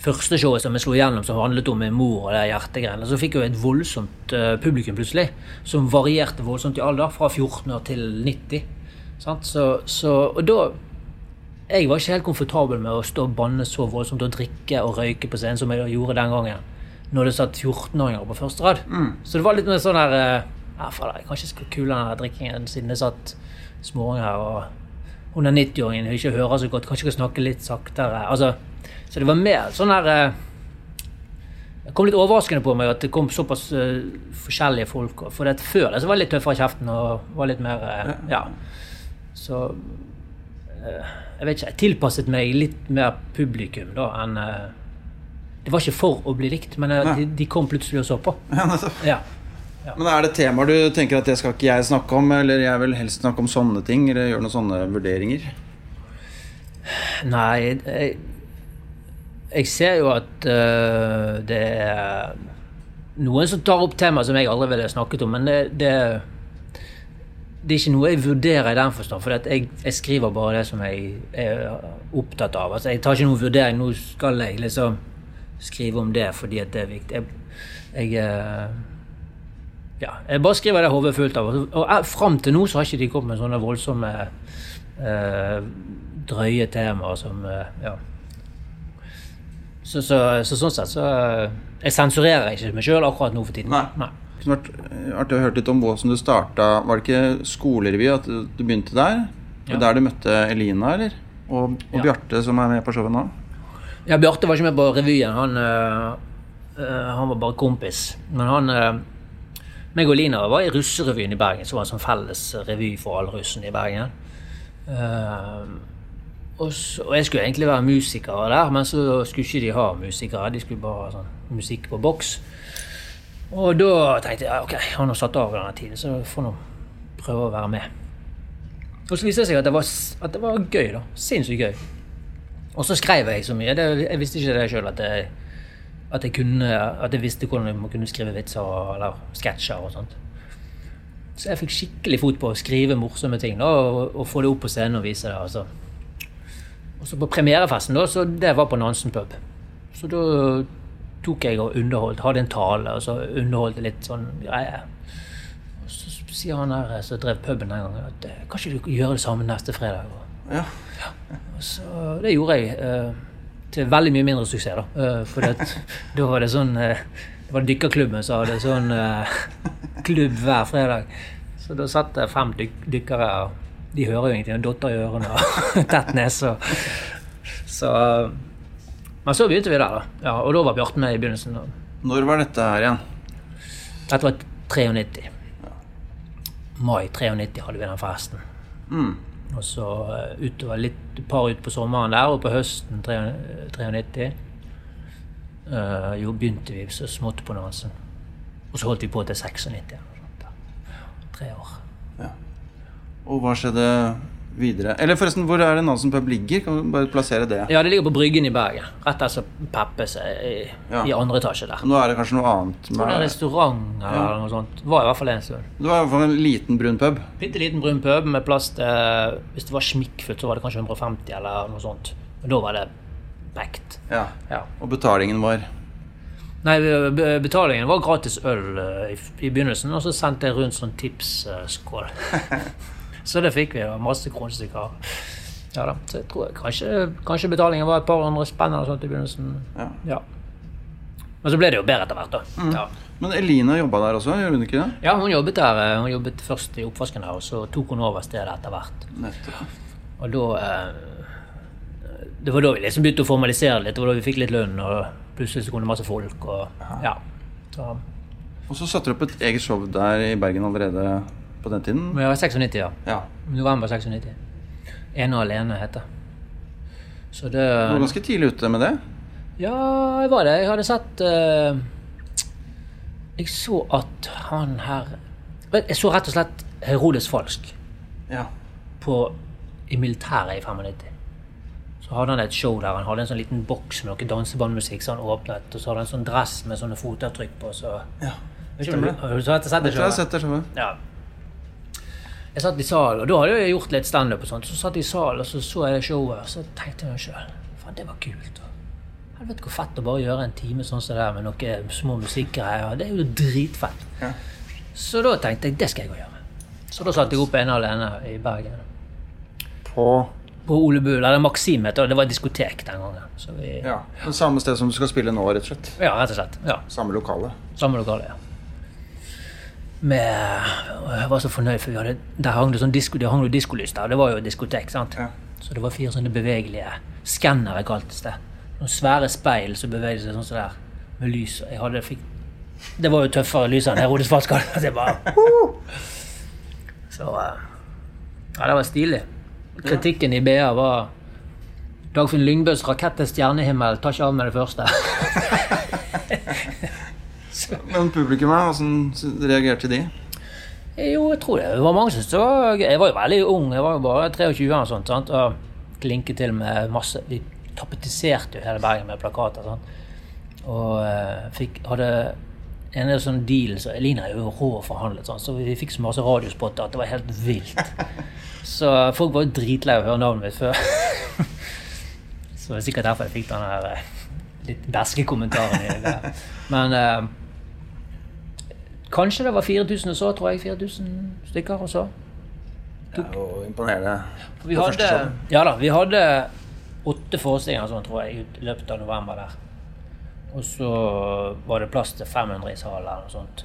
Speaker 2: første showet som jeg slo igjennom, som handlet om min mor og det hjertegreiene, så fikk jeg jo et voldsomt eh, publikum plutselig. Som varierte voldsomt i alder, fra 14 år til 90. Sant? Så, så, og da jeg var ikke helt komfortabel med å stå og banne så voldsomt og drikke og røyke på scenen som jeg gjorde den gangen. Når det satt 14-åringer på første rad. Så det var litt mer sånn der eh, ja, fader, Jeg kan ikke kule den drikkingen siden det satt småunger her. Og hun er 90-åringen hun ikke hører så godt, kanskje kan snakke litt saktere. Altså, så det var mer sånn der eh, Det kom litt overraskende på meg at det kom såpass eh, forskjellige folk. For det, før det så var jeg litt tøffere i kjeften og var litt mer eh, Ja. Så jeg vet ikke, jeg tilpasset meg litt mer publikum da enn Det var ikke for å bli likt, men de, de kom plutselig og så på.
Speaker 1: Ja.
Speaker 2: Ja.
Speaker 1: Men er det temaer du tenker at det skal ikke jeg snakke om, eller jeg vil helst snakke om sånne ting, eller gjøre noen sånne vurderinger?
Speaker 2: Nei, jeg, jeg ser jo at uh, det er noen som tar opp temaer som jeg aldri ville snakket om, men det, det, det er ikke noe jeg vurderer i den forstand. For jeg, jeg skriver bare det som jeg er opptatt av. Altså, jeg tar ikke noen vurdering. Nå skal jeg liksom skrive om det fordi det er viktig. Jeg, jeg eh, ja, jeg bare skriver det hodet fullt av. Og eh, fram til nå så har ikke de kommet med sånne voldsomme uh, drøye temaer som uh, Ja. Så, så, så sånn sett så eh, Jeg sensurerer ikke meg sjøl akkurat nå for tiden.
Speaker 1: Nei. Det kunne vært eh, artig å høre litt om hvordan du starta. Var det ikke skolerevy at du begynte der?
Speaker 2: Ja.
Speaker 1: Der du møtte Elina, eller? Og, og
Speaker 2: Ja.
Speaker 1: Bjarte, som er med på showet nå?
Speaker 2: Ja, Bjarte var ikke med på revyen. Han, øh, han var bare kompis. Men han øh, meg og Lina var i russerevyen i Bergen, som var en sånn felles revy for alle russene i Bergen. Eh, og, så, og jeg skulle egentlig være musiker der, men så skulle ikke de ha musikere. De skulle bare ha sånn musikk på boks. Og da tenkte jeg ok, jeg har satt av denne tiden, så jeg får nå prøve å være med. Og så viste det seg at det var, at det var gøy. da, Sinnssykt gøy. Og så skrev jeg så mye. Jeg visste ikke det sjøl, at, at, jeg kunne- at jeg visste hvordan jeg kunne skrive vitser eller sketsjer og sånt. Så jeg fikk skikkelig fot på å skrive morsomme ting da, og, og få det opp på scenen og vise det. altså. Og så på premierefesten, da, så det var på Nansen pub. Så da tok jeg og underholdt, hadde en tale, og så underholdt litt sånn greier. Og så sier han her som drev puben den gangen, at eh, kan ikke du gjøre det samme neste fredag? Og
Speaker 1: Ja.
Speaker 2: så det gjorde jeg eh, til veldig mye mindre suksess, da. For da var det sånn eh, Det var dykkerklubben som hadde sånn eh, klubb hver fredag. Så da satt det fem dyk dykkere, og de hører jo ingenting. og Dotter i ørene og tett nese. Så Men så begynte vi der, da. Ja, og da var Bjarte med i begynnelsen.
Speaker 1: Når var dette her igjen?
Speaker 2: Dette var 93. Mai 93 hadde vi den festen.
Speaker 1: Mm.
Speaker 2: Og så eh, utover litt par ut på sommeren der, og på høsten 93 uh, jo begynte vi så smått på Nansen. Og så holdt vi på til 96. eller noe sånt der. Tre år.
Speaker 1: Og hva skjedde videre? Eller forresten, hvor er det Nansen pub ligger? Kan du bare plassere det?
Speaker 2: Ja, det ligger på Bryggen i Bergen. Rett etter Peppes i,
Speaker 1: Ja.
Speaker 2: i andre etasje der.
Speaker 1: Nå er det kanskje noe annet.
Speaker 2: Det er en
Speaker 1: Med,
Speaker 2: restaurant eller noe sånt. Var i hvert fall en stund.
Speaker 1: det var i hvert fall en liten brun pub.
Speaker 2: Bitte liten brun pub med plass til Hvis det var smikkfullt, så var det kanskje 150 eller noe sånt. Men da var det packed.
Speaker 1: Ja.
Speaker 2: Ja.
Speaker 1: Og betalingen var
Speaker 2: Nei, betalingen var gratis øl eh, i, i begynnelsen, og så sendte jeg rundt sånn tipsskål. så det fikk vi. da, Masse kronestykker. Ja da, så jeg tror kanskje, kanskje betalingen var et par hundre spenn eller sånt i begynnelsen.
Speaker 1: Ja.
Speaker 2: Ja. Men så ble det jo bedre etter hvert, da. Ja.
Speaker 1: Men Elina jobba der også, gjorde hun ikke det?
Speaker 2: ja, hun jobbet der. eh, Hun jobbet først i oppvasken her, og så tok hun over stedet etter hvert.
Speaker 1: Nettopp.
Speaker 2: Og da eh, Det var da vi liksom begynte å formalisere litt. Det var da vi fikk litt lønn, og plutselig så kom det masse folk. Og, ja. Så,
Speaker 1: Og så satte du opp et eget show der i Bergen allerede på den tiden?
Speaker 2: men jeg var 96, ja.
Speaker 1: Ja.
Speaker 2: November 96. Ene og alene heter Så det
Speaker 1: Du var ganske tidlig ute med det?
Speaker 2: Ja, jeg var det. Jeg hadde sett uh, Jeg så at han her Jeg så rett og slett Herodes Falsk
Speaker 1: Ja.
Speaker 2: på, i militæret i 95. Så hadde han et show der han hadde en sånn liten boks med noe dansebandmusikk som han åpnet, og så hadde han en sånn dress med sånne fotavtrykk på. Så
Speaker 1: ja.
Speaker 2: jeg ikke om Har du sett det
Speaker 1: Jeg tror jeg har sett det.
Speaker 2: Ja. Jeg satt i salen, og da hadde jeg gjort litt standup og sånt. Så satt jeg i salen, og så så jeg det showet, og så tenkte jeg meg sjøl Faen, det var kult. Helvete hvor fett å bare gjøre en time sånn som det der med noen små musikkgreier. Det er jo dritfett.
Speaker 1: Ja.
Speaker 2: Så da tenkte jeg det skal jeg gå og gjøre. Så da satte jeg opp ene alene i Bergen.
Speaker 1: På
Speaker 2: På Ole Bull, eller Maxim heter det, det var diskotek den gangen. Så vi,
Speaker 1: ja. det samme sted som du skal spille nå, rett og slett.
Speaker 2: ja, rett og slett. Ja.
Speaker 1: Samme lokale.
Speaker 2: Samme lokale, ja. Med, jeg var så fornøyd, for vi hadde, der hang det sånn disko, det hang der, og det var jo diskotek. sant?
Speaker 1: Ja.
Speaker 2: Så det var fire sånne bevegelige skannere, kaltes det. Noen svære speil som bevegde seg sånn som der, med lys. Jeg hadde, fikk, det var jo tøffere lys enn Herodes Falskal. Det bare Så eh, Ja, det var stilig. Kritikken i BA var Dagfinn Lyngbøs 'Rakett til stjernehimmel', ta ikke av med det første.
Speaker 1: Men publikummet, hvordan reagerte de?
Speaker 2: Jo, jeg tror det. Var mange som så Jeg var jo veldig ung, jeg var jo bare 23 og sånt. Sant? Og klinket til med masse Vi tapetiserte jo hele Bergen med plakater. Sant? Og eh, fikk, hadde en sånn deal så Elina er jo rå forhandlet, sant? så vi fikk så masse radiospotter at det var helt vilt. Så folk var jo dritlei av å høre navnet mitt før. så det er sikkert derfor jeg fikk den her eh, litt beske kommentaren. Men eh, Kanskje det var 4000 og så, tror jeg. 4000 stykker og så.
Speaker 1: Det er jo imponerende.
Speaker 2: Vi hadde, ja da, vi hadde åtte forestillinger sånn, tror jeg, i løpet av november der. Og så var det plass til 500 i salen eller noe sånt.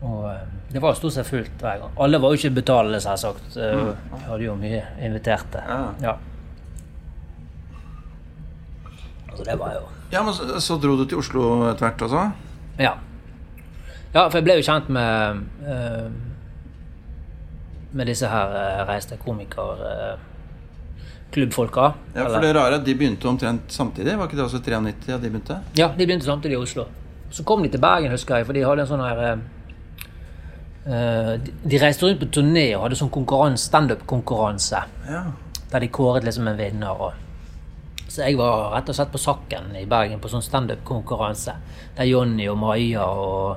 Speaker 2: Og eh, det var stort sett fullt hver gang. Alle var jo ikke betalende, selvsagt. Eh, Vi hadde jo mye inviterte.
Speaker 1: Ja.
Speaker 2: Ja. Så det var jo
Speaker 1: Ja, men så, så dro du til Oslo etter hvert altså?
Speaker 2: Ja. Ja, for jeg ble jo kjent med uh, Med disse her uh, reiste komikerklubbfolka.
Speaker 1: Ja, for det rare er at de begynte omtrent samtidig. Var ikke det også 93 at de begynte?
Speaker 2: Ja, de begynte samtidig i Oslo. Så kom de til Bergen, husker jeg, for de hadde en sånn her eh, eh, de- De reiste rundt på turné og hadde sånn konkurranse, standup-konkurranse.
Speaker 1: Ja.
Speaker 2: Der de kåret liksom en vinner. Og. Så jeg var rett og slett på Sakken i Bergen på sånn standup-konkurranse. Der Jonny og Maja og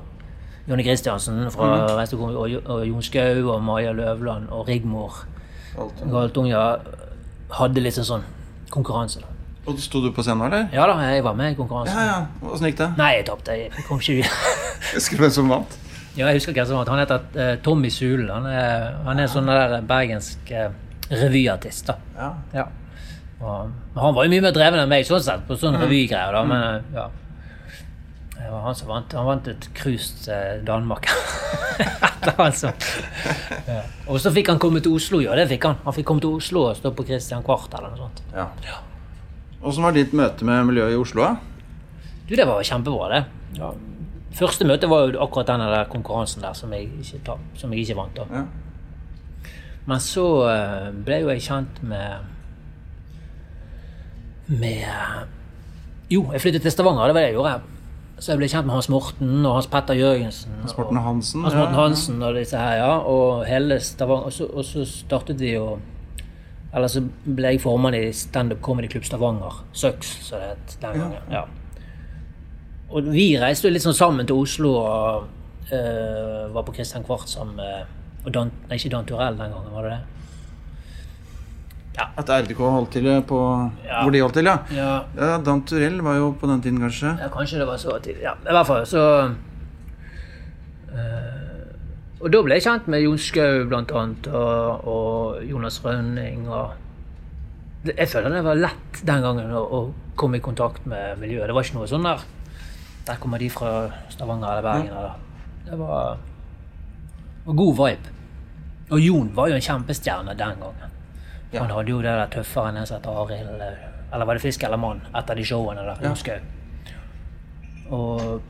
Speaker 2: Jonny Christiansen fra mm. og, og, og Jon Skau og Maja Løvland og Rigmor
Speaker 1: Alt.
Speaker 2: Galtunga hadde litt sånn konkurranse. da.
Speaker 1: Og sto du på scenen, eller?
Speaker 2: Ja da, jeg var med i konkurransen.
Speaker 1: Ja, ja. Åssen gikk det?
Speaker 2: Nei, jeg tapte. Jeg kom ikke videre.
Speaker 1: Husker du hvem som vant?
Speaker 2: Ja, jeg husker hvem som vant. Han heter uh, Tommy Sulen. Han er, han er sånn der bergensk uh, revyartist. da.
Speaker 1: Ja.
Speaker 2: Ja. Og, han var jo mye mer dreven enn meg, sånn sett, på sånne revygreier. da, men eh, ja. Det var han som vant. Han vant et cruise til Danmark. Etter han som ja. Og så fikk han komme til Oslo, ja. Det fikk han. Han fikk komme til Oslo og stå på Christian Kvart eller noe sånt.
Speaker 1: ja. Åssen var ditt møte med miljøet i Oslo? da?
Speaker 2: Du, det var kjempebra, det. Ja. Første møte var jo akkurat den der konkurransen der som jeg ikke, som jeg ikke vant. da.
Speaker 1: Ja.
Speaker 2: Men så eh, ble jo jeg kjent med Med Jo, jeg flyttet til Stavanger, det var det jeg gjorde. Så jeg ble kjent med Hans Morten og Hans Petter Jørgensen.
Speaker 1: Hans Morten Hansen?
Speaker 2: Hans Morten. Hansen og disse her, ja. Og hele Stavanger. Og så, og så startet vi jo Eller så ble jeg formann i Standup Comedy Club Stavanger. Søks, som det het den gangen. Ja. Og vi reiste jo litt sånn sammen til Oslo og eh, var på Christian Kvart sammen med og Dan, Nei, ikke Dan Turell den gangen, var det det? Ja.
Speaker 1: At RDK holdt til på
Speaker 2: Ja.
Speaker 1: hvor de holdt til, ja.
Speaker 2: Ja,
Speaker 1: Ja, Dan Turell var jo på den tiden, kanskje.
Speaker 2: ja, kanskje det var så tidlig. Ja, i hvert fall så øh, Og da ble jeg kjent med Jon Skau, blant annet, og, og Jonas Rønning og Jeg føler det var lett den gangen å, å komme i kontakt med miljøet. Det var ikke noe sånn der Der kommer de fra Stavanger eller Bergen. Eller. Det var, var god vibe. Og Jon var jo en kjempestjerne den gangen. Han hadde jo det der tøffere enn en som heter Arild eller, eller var det Fisk eller Mann? Et av de showene der. Jon Skau. Og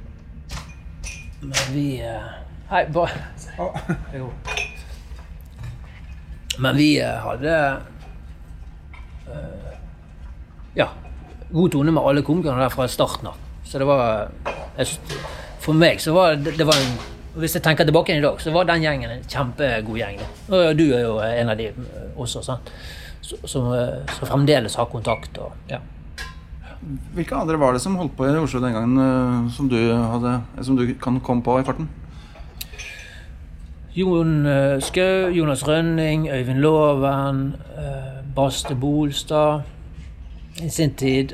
Speaker 2: Men vi eh, Hei, bare Jo. Men vi eh, hadde uh, Ja. God tone med alle komikerne der fra starten av. Så det var jeg, For meg så var det, det var en Hvis jeg tenker tilbake i dag, så var den gjengen en kjempegod gjeng. Og du er jo en av de eh, også, sant? Som, eh, som fremdeles har kontakt. Og, ja.
Speaker 1: Hvilke andre var det som holdt på i Oslo den gangen, eh, som du, hadde, som du kan komme på i farten?
Speaker 2: Jon eh, Skau, Jonas Rønning, Øyvind Loven, eh, Baste Bolstad. I sin tid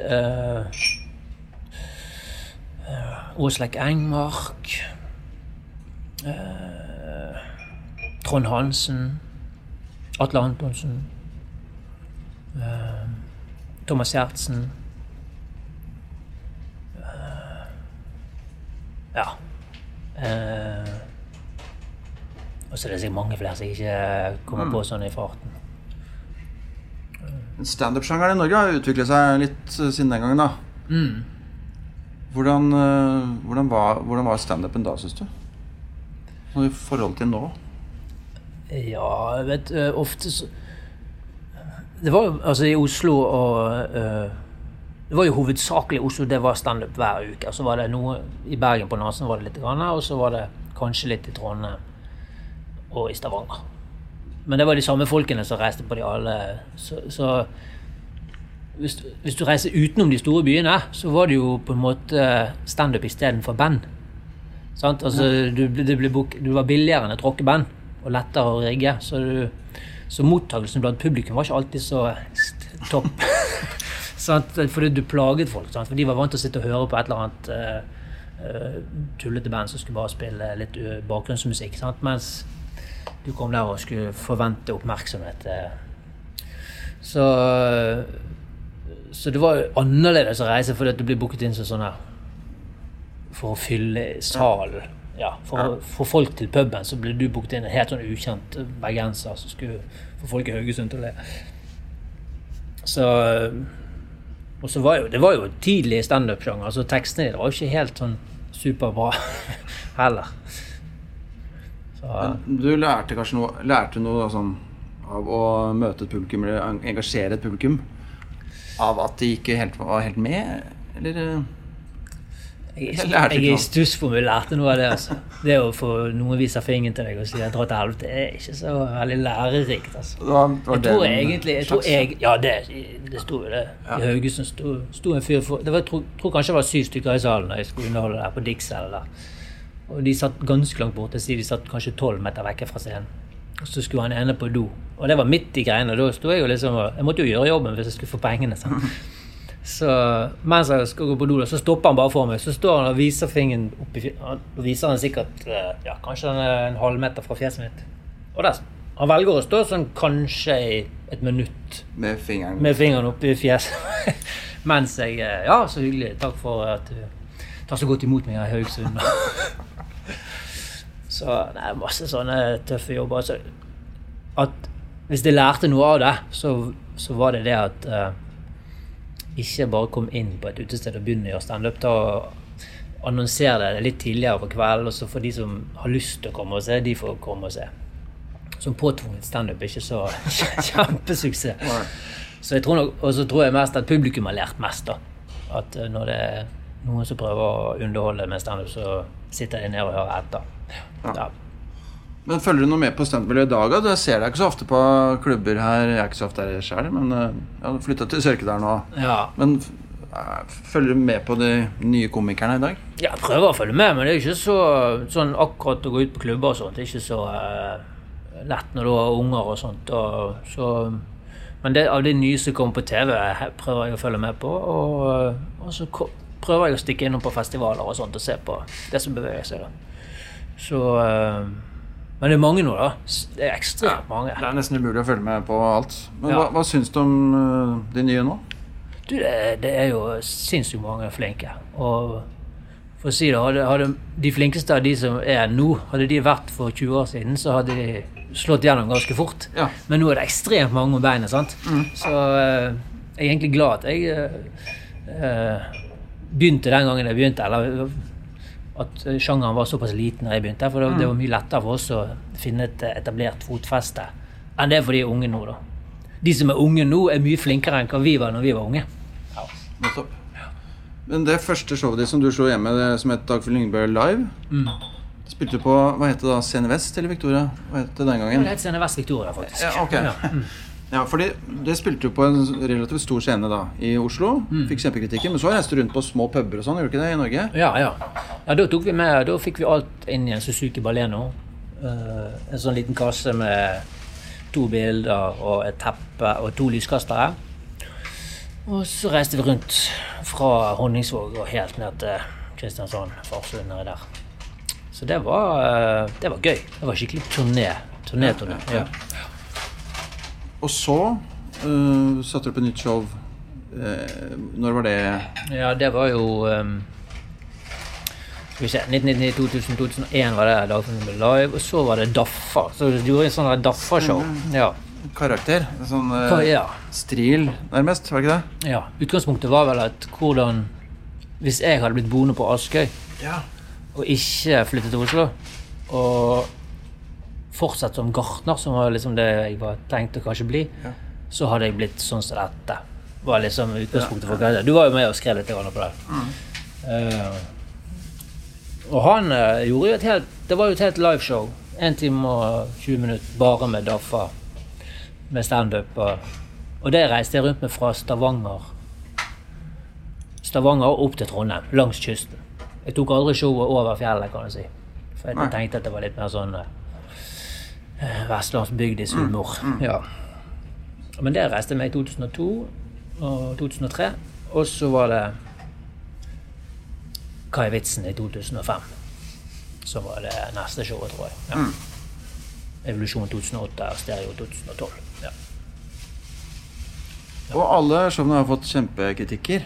Speaker 2: Eh, Åslek Engmark. Eh, Trond Hansen. Atle Antonsen. eh, Thomas Gjertsen. Eh, ja. Eh, og så er det sikkert mange flere som ikke kommer på sånn i farten.
Speaker 1: Standup-sjangeren i Norge har utviklet seg litt siden den gangen, da.
Speaker 2: Mm.
Speaker 1: Hvordan, hvordan var, hvordan var standupen da, syns du? Sånn I forhold til nå?
Speaker 2: Ja, jeg vet eh, ofte så Det var jo altså i Oslo og uh, Det var jo hovedsakelig Oslo, det var standup hver uke. Så var det noe i Bergen på Nasen var det litt, grann, og så var det kanskje litt i Trondheim og i Stavanger. Men det var de samme folkene som reiste på de alle. Så, så hvis, hvis du reiser utenom de store byene, så var det jo på en måte standup istedenfor band. Altså, du, ble bok, du var billigere enn et rockeband, og lettere å rigge. Så, du, så mottakelsen blant publikum var ikke alltid så topp. Fordi du plaget folk. Sant? For de var vant til å sitte og høre på et eller annet uh, tullete band som skulle bare spille litt eh, bakgrunnsmusikk. Sant? Mens du kom der og skulle forvente oppmerksomhet. Så, så det var annerledes å reise fordi du blir booket inn som sånn her for å fylle salen. Ja, for å få folk til puben, så ble du booket inn en helt sånn ukjent bergenser som skulle få folk i Haugesund til å le. Så Og så var jo det var jo tidlig standup-sjanger, så tekstene det var jo ikke helt sånn superbra heller. Så
Speaker 1: Du lærte kanskje noe, lærte noe sånn av å møte et publikum, eller engasjere et publikum? Av at de ikke helt, var helt med, eller?
Speaker 2: Jeg,
Speaker 1: Jeg
Speaker 2: jeg, er i stuss for om jeg lærte noe av det. altså. Det å få noen vise fingeren til deg og si at dra til helvete, er ikke så veldig lærerikt. altså.
Speaker 1: Det var, var
Speaker 2: Jeg
Speaker 1: det
Speaker 2: tror
Speaker 1: en
Speaker 2: egentlig jeg tror jeg, Ja, det, det sto jo det. I Haugesund sto, sto en fyr for Det var, jeg tror, tror kanskje det var syv stykker i salen da jeg skulle underholde der på Dix. Eller. Og de satt ganske langt borte. De satt kanskje tolv meter vekke fra scenen. Og så skulle han ene på do. Og det var midt i greiene. Da sto jeg jo liksom og Jeg måtte jo gjøre jobben hvis jeg skulle få pengene. sant? Så mens jeg skal gå på do, så stopper han bare for meg. Så står han og viser fingeren opp i fjeset. Da viser han sikkert eh, ja, kanskje han er en halvmeter fra fjeset mitt. Og der, han velger å stå sånn kanskje i et minutt
Speaker 1: Med fingeren.
Speaker 2: med fingeren oppi fjeset. Mens jeg eh, Ja, så hyggelig. Takk for at du tar så godt imot meg her i Haugesund. så det er masse sånne tøffe jobber. Så at hvis jeg lærte noe av det, så, så var det det at eh, ikke bare kom inn på et utested og begynne å gjøre standup. Annonser det litt tidligere på kvelden, og så får de som har lyst til å komme og se, de får komme og se. Som påtvunget standup er ikke så kjempesuksess. Så jeg tror og så tror jeg mest at publikum har lært mest. da. At eh, når det er noen som prøver å underholde med standup, så sitter de ned og hører etter. Ja.
Speaker 1: Men følger du noe med på standup-miljøet i dag? da? Jeg ser deg ikke så ofte på klubber her. Jeg er ikke så ofte her sjøl, men eh, jeg har flytta til Sørkedal nå.
Speaker 2: ja.
Speaker 1: Men eh, følger du med på de nye komikerne i dag?
Speaker 2: Ja, jeg prøver å følge med, men det er ikke så sånn akkurat å gå ut på klubber og sånt. Det er ikke så uh, lett når du har unger og sånt. Og så, Men det, av de nye som kommer på TV, prøver jeg å følge med på. Og, og så prøver jeg å stikke innom på festivaler og sånt og se på det som beveger seg. da. Så eh, Men det er mange nå, da. Det er ekstremt mange.
Speaker 1: Det er nesten umulig å følge med på alt. Men
Speaker 2: Ja.
Speaker 1: hva, hva syns du om eh, de nye nå?
Speaker 2: Du, det, det er jo sinnssykt mange flinke. Og for å si det, hadde, hadde de flinkeste av de som er nå, hadde de vært for 20 år siden, så hadde de slått gjennom ganske fort.
Speaker 1: Ja.
Speaker 2: Men nå er det ekstremt mange om beinet, sant. Så eh, jeg er egentlig glad at jeg eh, begynte den gangen jeg begynte, eller at sjangeren var såpass liten da jeg begynte. For det, det var mye lettere for oss å finne et eh, etablert fotfeste enn det er for de unge nå, da. De som er unge nå, er mye flinkere enn hva vi var når vi var unge.
Speaker 1: Ja, Nettopp. Men det første showet ditt som du slo hjemme, det som het Dagfjell Lyngbø Live mm. Spilte du på hva het det da, Scene Vest eller Victoria? Hva het det den gangen?
Speaker 2: Det het Scene Vest Victoria, faktisk.
Speaker 1: Ja, ok.
Speaker 2: Ja. Mm.
Speaker 1: Ja, fordi Det spilte du på en relativt stor scene da, i Oslo. Fikk kjempekritikken. Men så reiste du rundt på små puber og sånn, gjorde du ikke det i Norge?
Speaker 2: Ja, ja. ja da, tok vi med, da fikk vi alt inn i en Suzuki Baleno. Uh, en sånn liten kasse med to bilder og et teppe og to lyskastere. Og så reiste vi rundt fra Honningsvåg og helt ned til Kristiansand, Farsund nedi der. Så det var, uh, det var gøy. Det var skikkelig turné. Turné-turné. Ja.
Speaker 1: Og så uh, satte du opp et nytt show. Uh, når var det?
Speaker 2: Ja, det var jo um, Skal vi se 1999, 2000, 2001 var det Dagfinn ble live, og så var det Daffa. Så du gjorde en sånn Daffa-show. Ja.
Speaker 1: Karakter? Sånn
Speaker 2: uh, ja.
Speaker 1: stril, nærmest? Var det ikke det?
Speaker 2: ja. Utgangspunktet var vel at hvordan Hvis jeg hadde blitt boende på Askøy
Speaker 1: Ja.
Speaker 2: og ikke flyttet til Oslo, og fortsatt som gartner, som var liksom det jeg var tenkt å kanskje bli,
Speaker 1: Ja.
Speaker 2: så hadde jeg blitt sånn som dette. var liksom utgangspunktet for hva Du var jo med og skrev litt på det. Eh, og han uh, gjorde jo et helt Det var jo et helt liveshow. 1 time og 20 minutter bare med Daffa. Med standup. Og, og det reiste jeg rundt med fra Stavanger Stavanger opp til Trondheim, langs kysten. Jeg tok aldri showet over fjellet, kan du si. For jeg tenkte at det var litt mer sånn eh, vestlandsbygdis humor. Ja. Men det reiste jeg meg i 2002 og 2003. Og så var det Hva er vitsen i 2005? Som var det neste showet, tror jeg. Ja. Evolusjon 2008 og Stereo 2012. Ja.
Speaker 1: Og alle showene har fått kjempekritikker.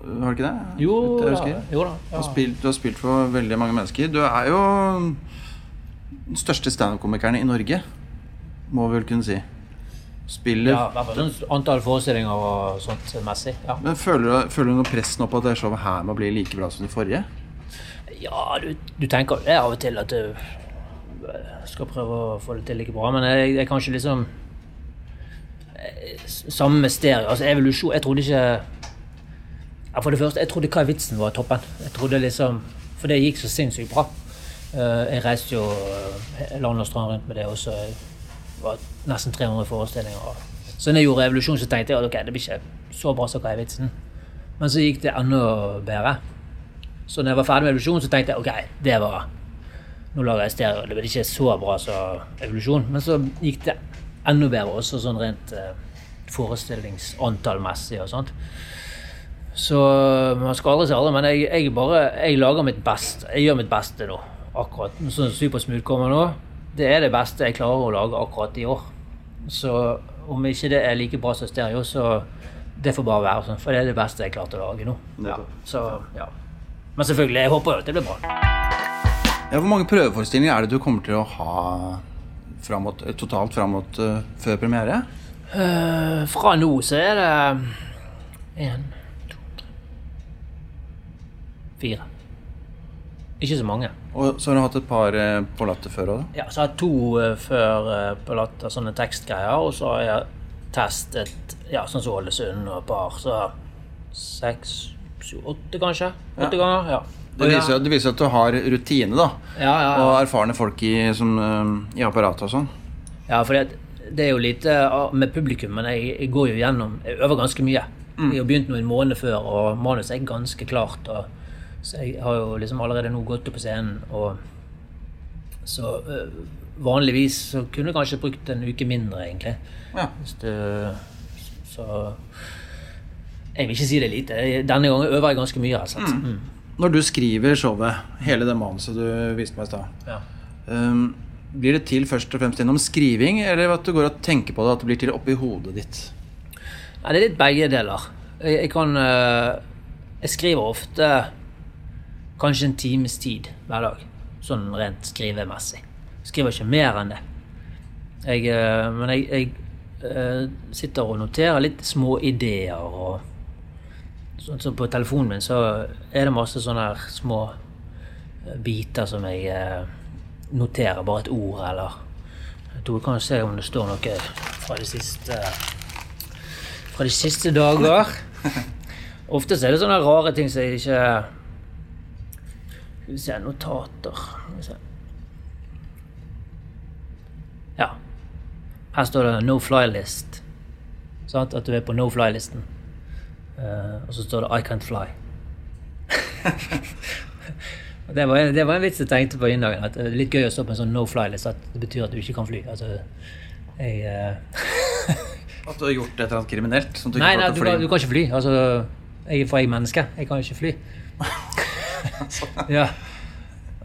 Speaker 1: Har du ikke det?
Speaker 2: Jo da. Jo da.
Speaker 1: Du, har spilt, du har spilt for veldig mange mennesker. Du er jo den største standup-komikerne i Norge, må vi vel kunne si. Spiller
Speaker 2: Ja, i hvert fall sånn antall forestillinger og sånt messig. Ja,
Speaker 1: Men føler du, føler du noe press nå på at det showet her må bli like bra som det forrige?
Speaker 2: ja du, du tenker det av og til at du eh, skal prøve å få det til like bra, men jeg, jeg kan ikke liksom eh, Samme stereo. Altså evolusjon Jeg trodde ikke For det første, jeg trodde Hva er vitsen var toppen. Jeg trodde liksom For det gikk så sinnssykt bra. Eh, Jeg reiste jo eh, land og strand rundt med det også. Det var nesten 300 forestillinger. Så når jeg gjorde Evolusjon, så tenkte jeg at okay, det blir ikke så bra som er vitsen. Men så gikk det enda bedre. Så når jeg var ferdig med Evolusjon, så tenkte jeg ok, det var Nå lager jeg stereo. Det blir ikke så bra som Evolusjon. Men så gikk det enda bedre også sånn rent eh, forestillingsantallmessig og sånt. Så man skal aldri si aldri, men jeg, jeg bare jeg lager mitt beste. Jeg gjør mitt beste nå. Akkurat sånn Super Supersmooth kommer nå. Det er det beste jeg klarer å lage akkurat i år. Så om ikke det er like bra som stereo, så det får bare være sånn. For det er det beste jeg klarte å lage nå. Ja. Så, ja. Men selvfølgelig, jeg håper jo at det blir bra.
Speaker 1: Ja, Hvor mange prøveforestillinger er det du kommer til å ha fram mot, totalt fram mot uh, før premiere?
Speaker 2: Uh, fra nå så er det én, to, tre Fire. Ikke så mange.
Speaker 1: Og så har du hatt et par eh, på latter før òg?
Speaker 2: Ja, så har jeg to eh, før eh, på latter, sånne tekstgreier, og så har jeg testet ja, sånn som Ålesund og et par, så seks, syv, åtte kanskje? Åtte
Speaker 1: Ja.
Speaker 2: ganger, ja.
Speaker 1: Det viser, det viser at du har rutine, da.
Speaker 2: Ja, ja, ja.
Speaker 1: Og erfarne folk i, som, eh, i apparatet og sånn.
Speaker 2: Ja, for det, det er jo lite med publikum, men jeg, jeg går jo gjennom Jeg øver ganske mye. Jeg har begynt nå en måned før, og manuset er ganske klart. Og, så jeg har jo liksom allerede nå gått opp på scenen, og så øh, vanligvis så kunne jeg kanskje brukt en uke mindre, egentlig.
Speaker 1: Ja.
Speaker 2: Du, så Jeg vil ikke si det lite. Denne gangen øver jeg ganske mye. Altså. Mm.
Speaker 1: Når du skriver showet, hele det manuset du viste meg i stad,
Speaker 2: Ja.
Speaker 1: um, blir det til først og fremst gjennom skriving, eller at du går og tenker på det, at det blir til oppi hodet ditt?
Speaker 2: Nei, det er litt begge deler. Jeg, jeg kan eh, Jeg skriver ofte kanskje en times tid hver dag. Sånn rent skrivemessig. Skriver ikke mer enn det. Jeg, eh, men jeg, jeg eh, sitter og noterer litt små ideer og Sånn som på telefonen min så er det masse sånne små eh, biter som jeg noterer. Bare et ord eller Jeg tror jeg kan se om det står noe fra de siste fra de siste dager. Ofte er det sånne rare ting som jeg ikke Skal vi se Notater. Vi se. Ja. Her står det 'no fly list'. Sant? At du er på no fly-listen. Uh, og så står det 'I can't fly'. Det, var, en- det var en vits jeg tenkte på innen dagen. At det er litt gøy å stå på en sånn no fly-list. At det betyr at du ikke kan fly. Altså, jeg... uh...
Speaker 1: At du har gjort et eller annet kriminelt? Som du ikke
Speaker 2: nei du, kan, du kan ikke fly. Altså, jeg, for jeg er menneske. Jeg kan ikke fly. ja.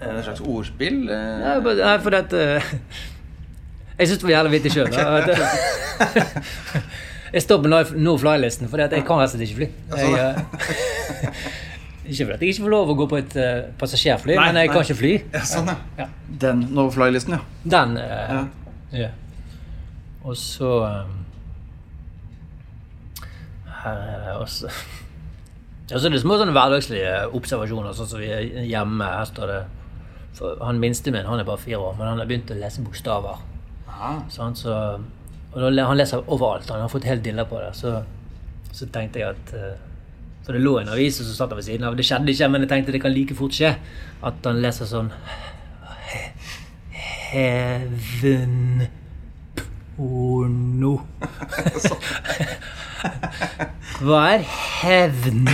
Speaker 1: En slags ordspill? eh?
Speaker 2: Nei, but- nei, for at eh, Jeg syns det var jævlig vittig sjøl. jeg står på no- fly-listen for jeg kan rett og slett ikke fly. Jeg, eh, ikke fordi jeg ikke får lov å gå på et uh, passasjerfly,
Speaker 1: Nei,
Speaker 2: men jeg
Speaker 1: nei.
Speaker 2: kan ikke fly.
Speaker 1: Ja, sånn, ja.
Speaker 2: Ja.
Speaker 1: Den no fly-listen, ja.
Speaker 2: Den Uh,
Speaker 1: Ja.
Speaker 2: ja. Og så um, Her er det også Ja, så er små sånne hverdagslige observasjoner, sånn som vi er hjemme. Her står det for Han minste min han er bare fire år, men han har begynt å lese bokstaver. Sånn, Så, og Han leser overalt. Han har fått helt dilla på det. Så, så tenkte jeg at eh, For det lå en avis og så satt han ved siden av. Det skjedde ikke, men jeg tenkte det kan like fort skje. At han leser sånn Heaven porno. Hva er hevn?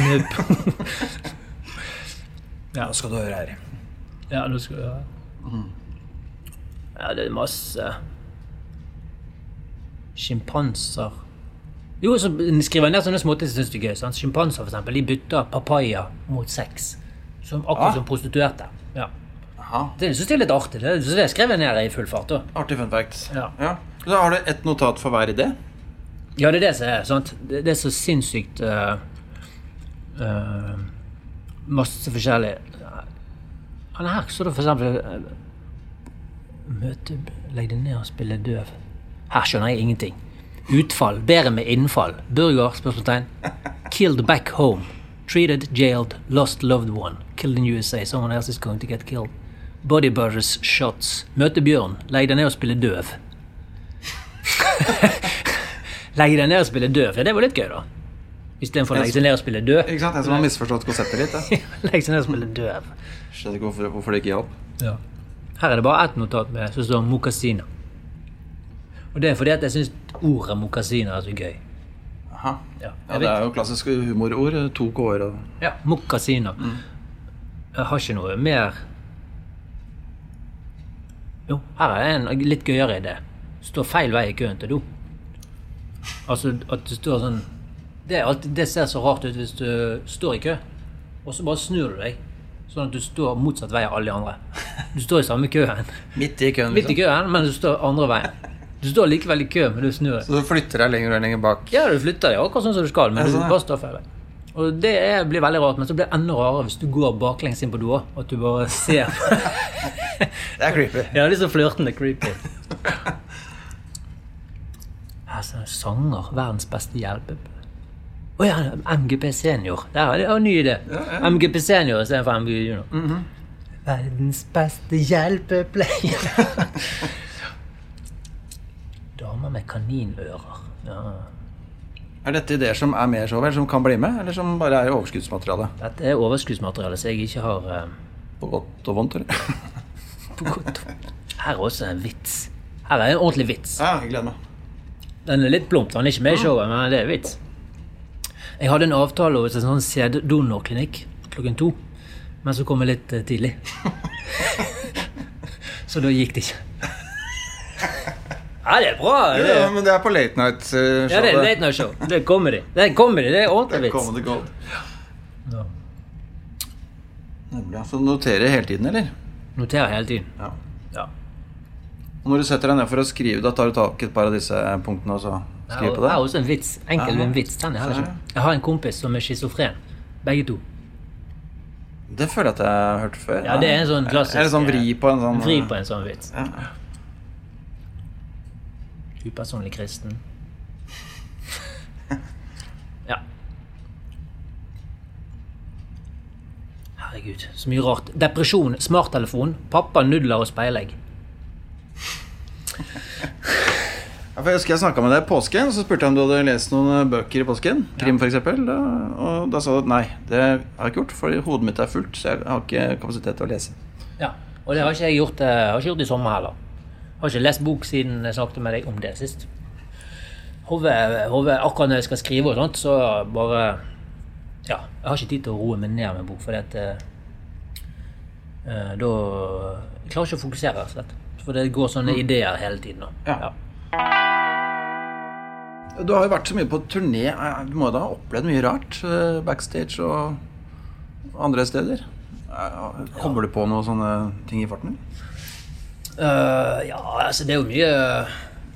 Speaker 2: ja,
Speaker 1: Nå skal du høre her.
Speaker 2: ja, nå skal du høre. Ja, det er masse Sjimpanser Jo, så skriver jeg ned sånne småting som syns det er gøy. sant? Sjimpanser, for eksempel, de bytter papaya mot sex. Som, akkurat
Speaker 1: Ah.
Speaker 2: som prostituerte. Ja.
Speaker 1: Aha.
Speaker 2: Det syns jeg er litt artig. Det, så det skrev jeg ned i full fart. da.
Speaker 1: Artig fun fact.
Speaker 2: Ja.
Speaker 1: Så har du ett notat for hver idé?
Speaker 2: Ja, det er det som er. sant? Det, det er så sinnssykt uh, uh, Masse forskjellig Han her står det for eksempel eh, Møte Legg deg ned og spille døv. Her skjønner jeg ingenting. Utfall. Bedre med innfall. Burger? spørsmålstegn. Killed back home. Treated, jailed, lost loved one. Killed in USA. Someone else is going to get killed. Body shots. Møte bjørn. Legg deg ned og spille døv. Legge deg ned og spille død, for det var litt gøy, da. Istedenfor å legge seg ned og spille død.
Speaker 1: Ikke sant? En som har misforstått konseptet litt.
Speaker 2: Legge seg ned og spille død.
Speaker 1: Skjønner ikke hvorfor, hvorfor det ikke hjalp.
Speaker 2: Ja. Her er det bare ett notat med som står mokasina. Og det er fordi at jeg syns ordet mokasina er så gøy.
Speaker 1: Aha.
Speaker 2: Ja,
Speaker 1: Ja, det er jo klassisk humorord. To k-er og
Speaker 2: Ja, mokasiner. Jeg har ikke noe mer Jo, her er en litt gøyere idé. Står feil vei i køen til do. Altså at det står sånn Det, alltid, det ser så rart ut hvis du står i kø, og så bare snur du deg. Sånn at du står motsatt vei av alle de andre. Du står i samme køen.
Speaker 1: Midt i køen,
Speaker 2: Midt i
Speaker 1: liksom.
Speaker 2: køen, men du står andre veien. Du står likevel i kø, men du snur deg.
Speaker 1: Så du flytter deg lenger og lenger bak.
Speaker 2: Ja, du flytter deg akkurat sånn som du skal, men du
Speaker 1: sånn,
Speaker 2: bare står feil vei. Og det er, blir veldig rart, men så blir det enda rarere hvis du går baklengs inn på og at du bare ser
Speaker 1: Det er creepy.
Speaker 2: Ja, litt sånn flørtende creepy. Det sanger. Verdens beste hjelpe... Å ja, MGP Senior. Der er jeg en ny idé. MGP Senior istedenfor MGP Junior. Verdens beste hjelpepleier. Damer med kaninører. Ja.
Speaker 1: Er dette ideer som er med så showet, som kan bli med, eller som bare er overskuddsmateriale?
Speaker 2: Dette er overskuddsmateriale som jeg ikke har uh...
Speaker 1: På godt og vondt, eller?
Speaker 2: på godt. Her er også en vits. Her er en ordentlig vits.
Speaker 1: Ja, jeg gleder meg.
Speaker 2: Den er litt plump. Han er ikke med i showet, men det er vits. Jeg hadde en avtale hos en sånn sæddonorklinikk klokken to, men så kom jeg litt eh, tidlig. så da gikk det ikke. Ja, det er bra. Det
Speaker 1: Ja,
Speaker 2: er,
Speaker 1: men det er på late night-showet.
Speaker 2: ja, det er late night show. Det er comedy. Det er comedy, det er ordentlig vits.
Speaker 1: Comedy Gold.
Speaker 2: Ja.
Speaker 1: Nemlig, ja. Så du noterer hele tiden, eller?
Speaker 2: Noterer hele tiden.
Speaker 1: Ja.
Speaker 2: Ja.
Speaker 1: Når du setter deg ned for å skrive, da tar du tak i et par av disse punktene og så skriver på
Speaker 2: har også en vits. Enkel en vits. Den jeg
Speaker 1: har
Speaker 2: ikke. Jeg har en kompis som er schizofren. Begge to.
Speaker 1: Det føler jeg at jeg har hørt før.
Speaker 2: Ja, det er en sånn klassisk
Speaker 1: Eller sånn vri på en sånn
Speaker 2: Vri på en sånn vits.
Speaker 1: Ja.
Speaker 2: Upersonlig kristen. Ja. Herregud, så mye rart. Depresjon, smarttelefon, pappa, nudler og speilegg.
Speaker 1: Ja, jeg husker jeg snakka med deg i påsken, og så spurte jeg om du hadde lest noen bøker i påsken. Krim, for f.eks. Og da sa du at nei, det har jeg ikke gjort, for hodet mitt er fullt, så jeg har ikke kapasitet til å lese.
Speaker 2: Ja, og det har ikke jeg gjort, eh, har ikke gjort i sommer heller. Jeg Har ikke lest bok siden jeg snakket med deg om det sist. Hove, hove, akkurat når jeg skal skrive og sånt, så bare Ja, jeg har ikke tid til å roe meg ned med bok, fordi at uh, eh, Da Jeg klarer ikke å fokusere, rett og slett. For det går sånne ideer hele tiden. Da.
Speaker 1: Ja. Du har jo vært så mye på turné. Eh, Du må jo da ha opplevd mye rart eh, backstage og andre steder? Eh, Kommer du på noen sånne ting i farten?
Speaker 2: Uh, ja, altså det er jo mye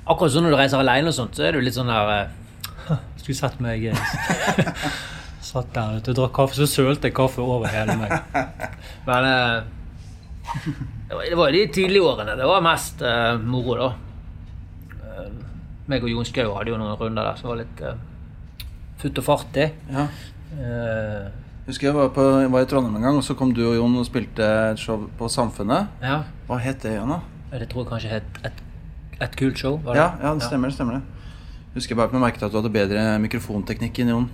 Speaker 2: Akkurat sånn når du reiser alene og sånt, så er det jo litt sånn der uh, Skulle sett meg Satt der ute og drakk kaffe, så sølte jeg kaffe over hele meg. Men det var- det var de tidlige årene. Det var mest uh, moro, da. Uh, meg og Jon Skau hadde jo noen runder der som var litt uh, futt og fart i.
Speaker 1: Ja.
Speaker 2: Uh,
Speaker 1: Husker jeg var, på, jeg var i Trondheim en gang, og så kom du og Jon og spilte et show på Samfunnet.
Speaker 2: ja,
Speaker 1: Hva het det igjen, da?
Speaker 2: det tror jeg kanskje het et, et kult show. Var det?
Speaker 1: Ja, ja, det stemmer det. stemmer det. Husker jeg bare jeg merket at du hadde bedre mikrofonteknikk enn Jon.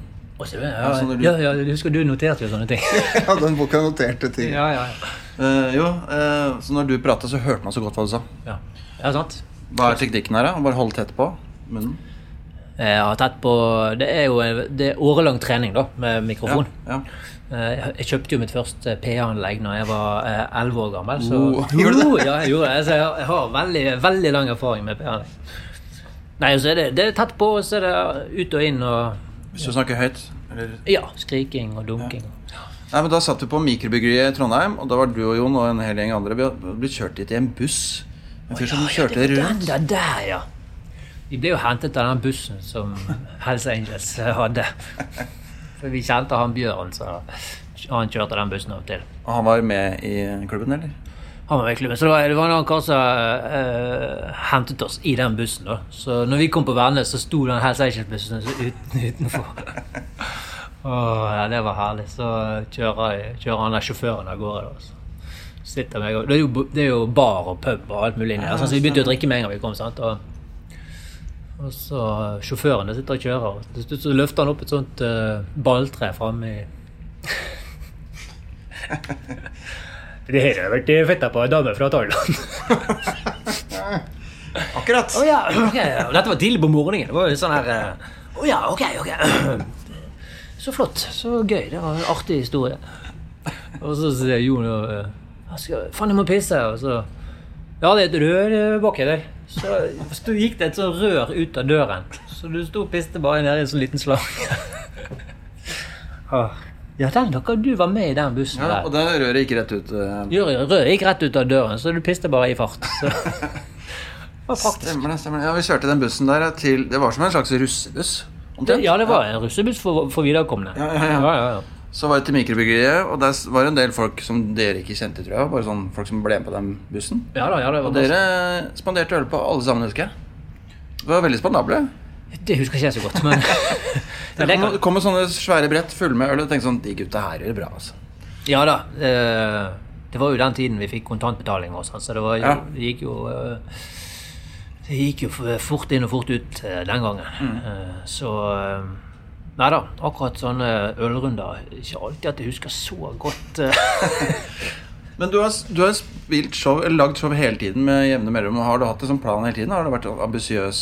Speaker 1: Ja,
Speaker 2: Ja,
Speaker 1: du-
Speaker 2: ja, ja, jeg husker du noterte jo sånne ting.
Speaker 1: Ja, den boka noterte ting.
Speaker 2: ja, ja, ja.
Speaker 1: Uh, jo, uh, så når du pratet, så hørte man så godt hva du sa.
Speaker 2: Ja, ja sant.
Speaker 1: Hva er teknikken her, da? Bare holde tett på munnen?
Speaker 2: Jeg har tett på Det er jo det er årelang trening da, med mikrofon.
Speaker 1: Ja.
Speaker 2: ja. Jeg kjøpte jo mitt første PA-anlegg når jeg var elleve 11 år gammel. Så
Speaker 1: Oh, gjorde du det?
Speaker 2: Ja, jeg gjorde det. Så jeg har, veldig, veldig lang erfaring med PA-anlegg. Nei, så er det, det er tett på, så er det ut og inn og
Speaker 1: Hvis du snakker høyt? Eller?
Speaker 2: Ja, skriking og dunking.
Speaker 1: Nei, men Da satt vi på mikrobryggeriet i Trondheim, og da var du og Jon og en hel gjeng andre Vi blitt kjørt dit i en buss. En fyr som kjørte rundt.
Speaker 2: Den der, der, ja. Vi ble jo hentet av den bussen som Hells Angels hadde. For vi kjente han Bjørn, så han kjørte den bussen av og til.
Speaker 1: Og han var med i klubben, eller?
Speaker 2: Han var med i klubben. Så det var, det var en annen kar som uh, hentet oss i den bussen. da. Så når vi kom på Værnes, så sto den Hells Angels-bussen uten, utenfor. Åh, ja, det var herlig. Så kjører, jeg- kjører han der sjåføren av gårde. da. Så sitter meg, det, er jo, det er jo bar og pub og alt mulig inni der. så vi begynte å drikke med en gang vi kom. sant? Og, og så sjåføren sitter og kjører, og til slutt så løfter han opp et sånt uh, balltre framme i Det her har vært fitta på ei dame fra Thailand.
Speaker 1: Akkurat!
Speaker 2: Oh, ja, ok. Dette var tidlig på morgenen. Det var jo sånn her Å oh, ja, ok, ok. Så flott. Så gøy. Det var en artig historie. Og så sier Jon og eh, «Jeg skal- Faen, jeg må pisse. Og så Ja, det er et rør eh, baki der. Så sto- gikk det et sånt rør ut av døren. Så du sto og piste bare nedi en sånn liten slange. Ah. Ja, den, dere, du var med i den bussen
Speaker 1: Ja,
Speaker 2: der.
Speaker 1: og den røret gikk rett ut. Uh...
Speaker 2: Røret gikk rett ut av døren, så du piste bare i fart.
Speaker 1: Stemmer det. stemmer det. Ja, Vi kjørte den bussen der til Det var som en slags russebuss. omtrent.
Speaker 2: Ja, det var en russebuss for, for viderekomne.
Speaker 1: Ja, ja, ja.
Speaker 2: ja, ja, ja.
Speaker 1: Så var det til mikrobryggeriet, og der var det en del folk som dere ikke kjente, tror jeg. Bare sånn folk som ble med på den bussen.
Speaker 2: Ja da, ja, det var Og
Speaker 1: dere spanderte øl på alle sammen, husker jeg. Det var veldig spandable.
Speaker 2: Det husker ikke jeg så godt, men ja,
Speaker 1: Det
Speaker 2: kan,
Speaker 1: kom sånne svære brett fulle med øl, og tenkte sånn De gutta her gjør det bra, altså.
Speaker 2: ja da. eh, Det var jo den tiden vi fikk kontantbetaling og sånn, så det, var
Speaker 1: Ja.
Speaker 2: det gikk jo eh, Det gikk jo fort inn og fort ut eh, den gangen.
Speaker 1: Mm.
Speaker 2: Så Nei da, akkurat sånne ølrunder Ikke alltid at jeg husker så godt.
Speaker 1: Men du har, du har spilt show, eller lagd show hele tiden med jevne mellom. Har du hatt det som plan hele tiden? Har det vært ambisiøs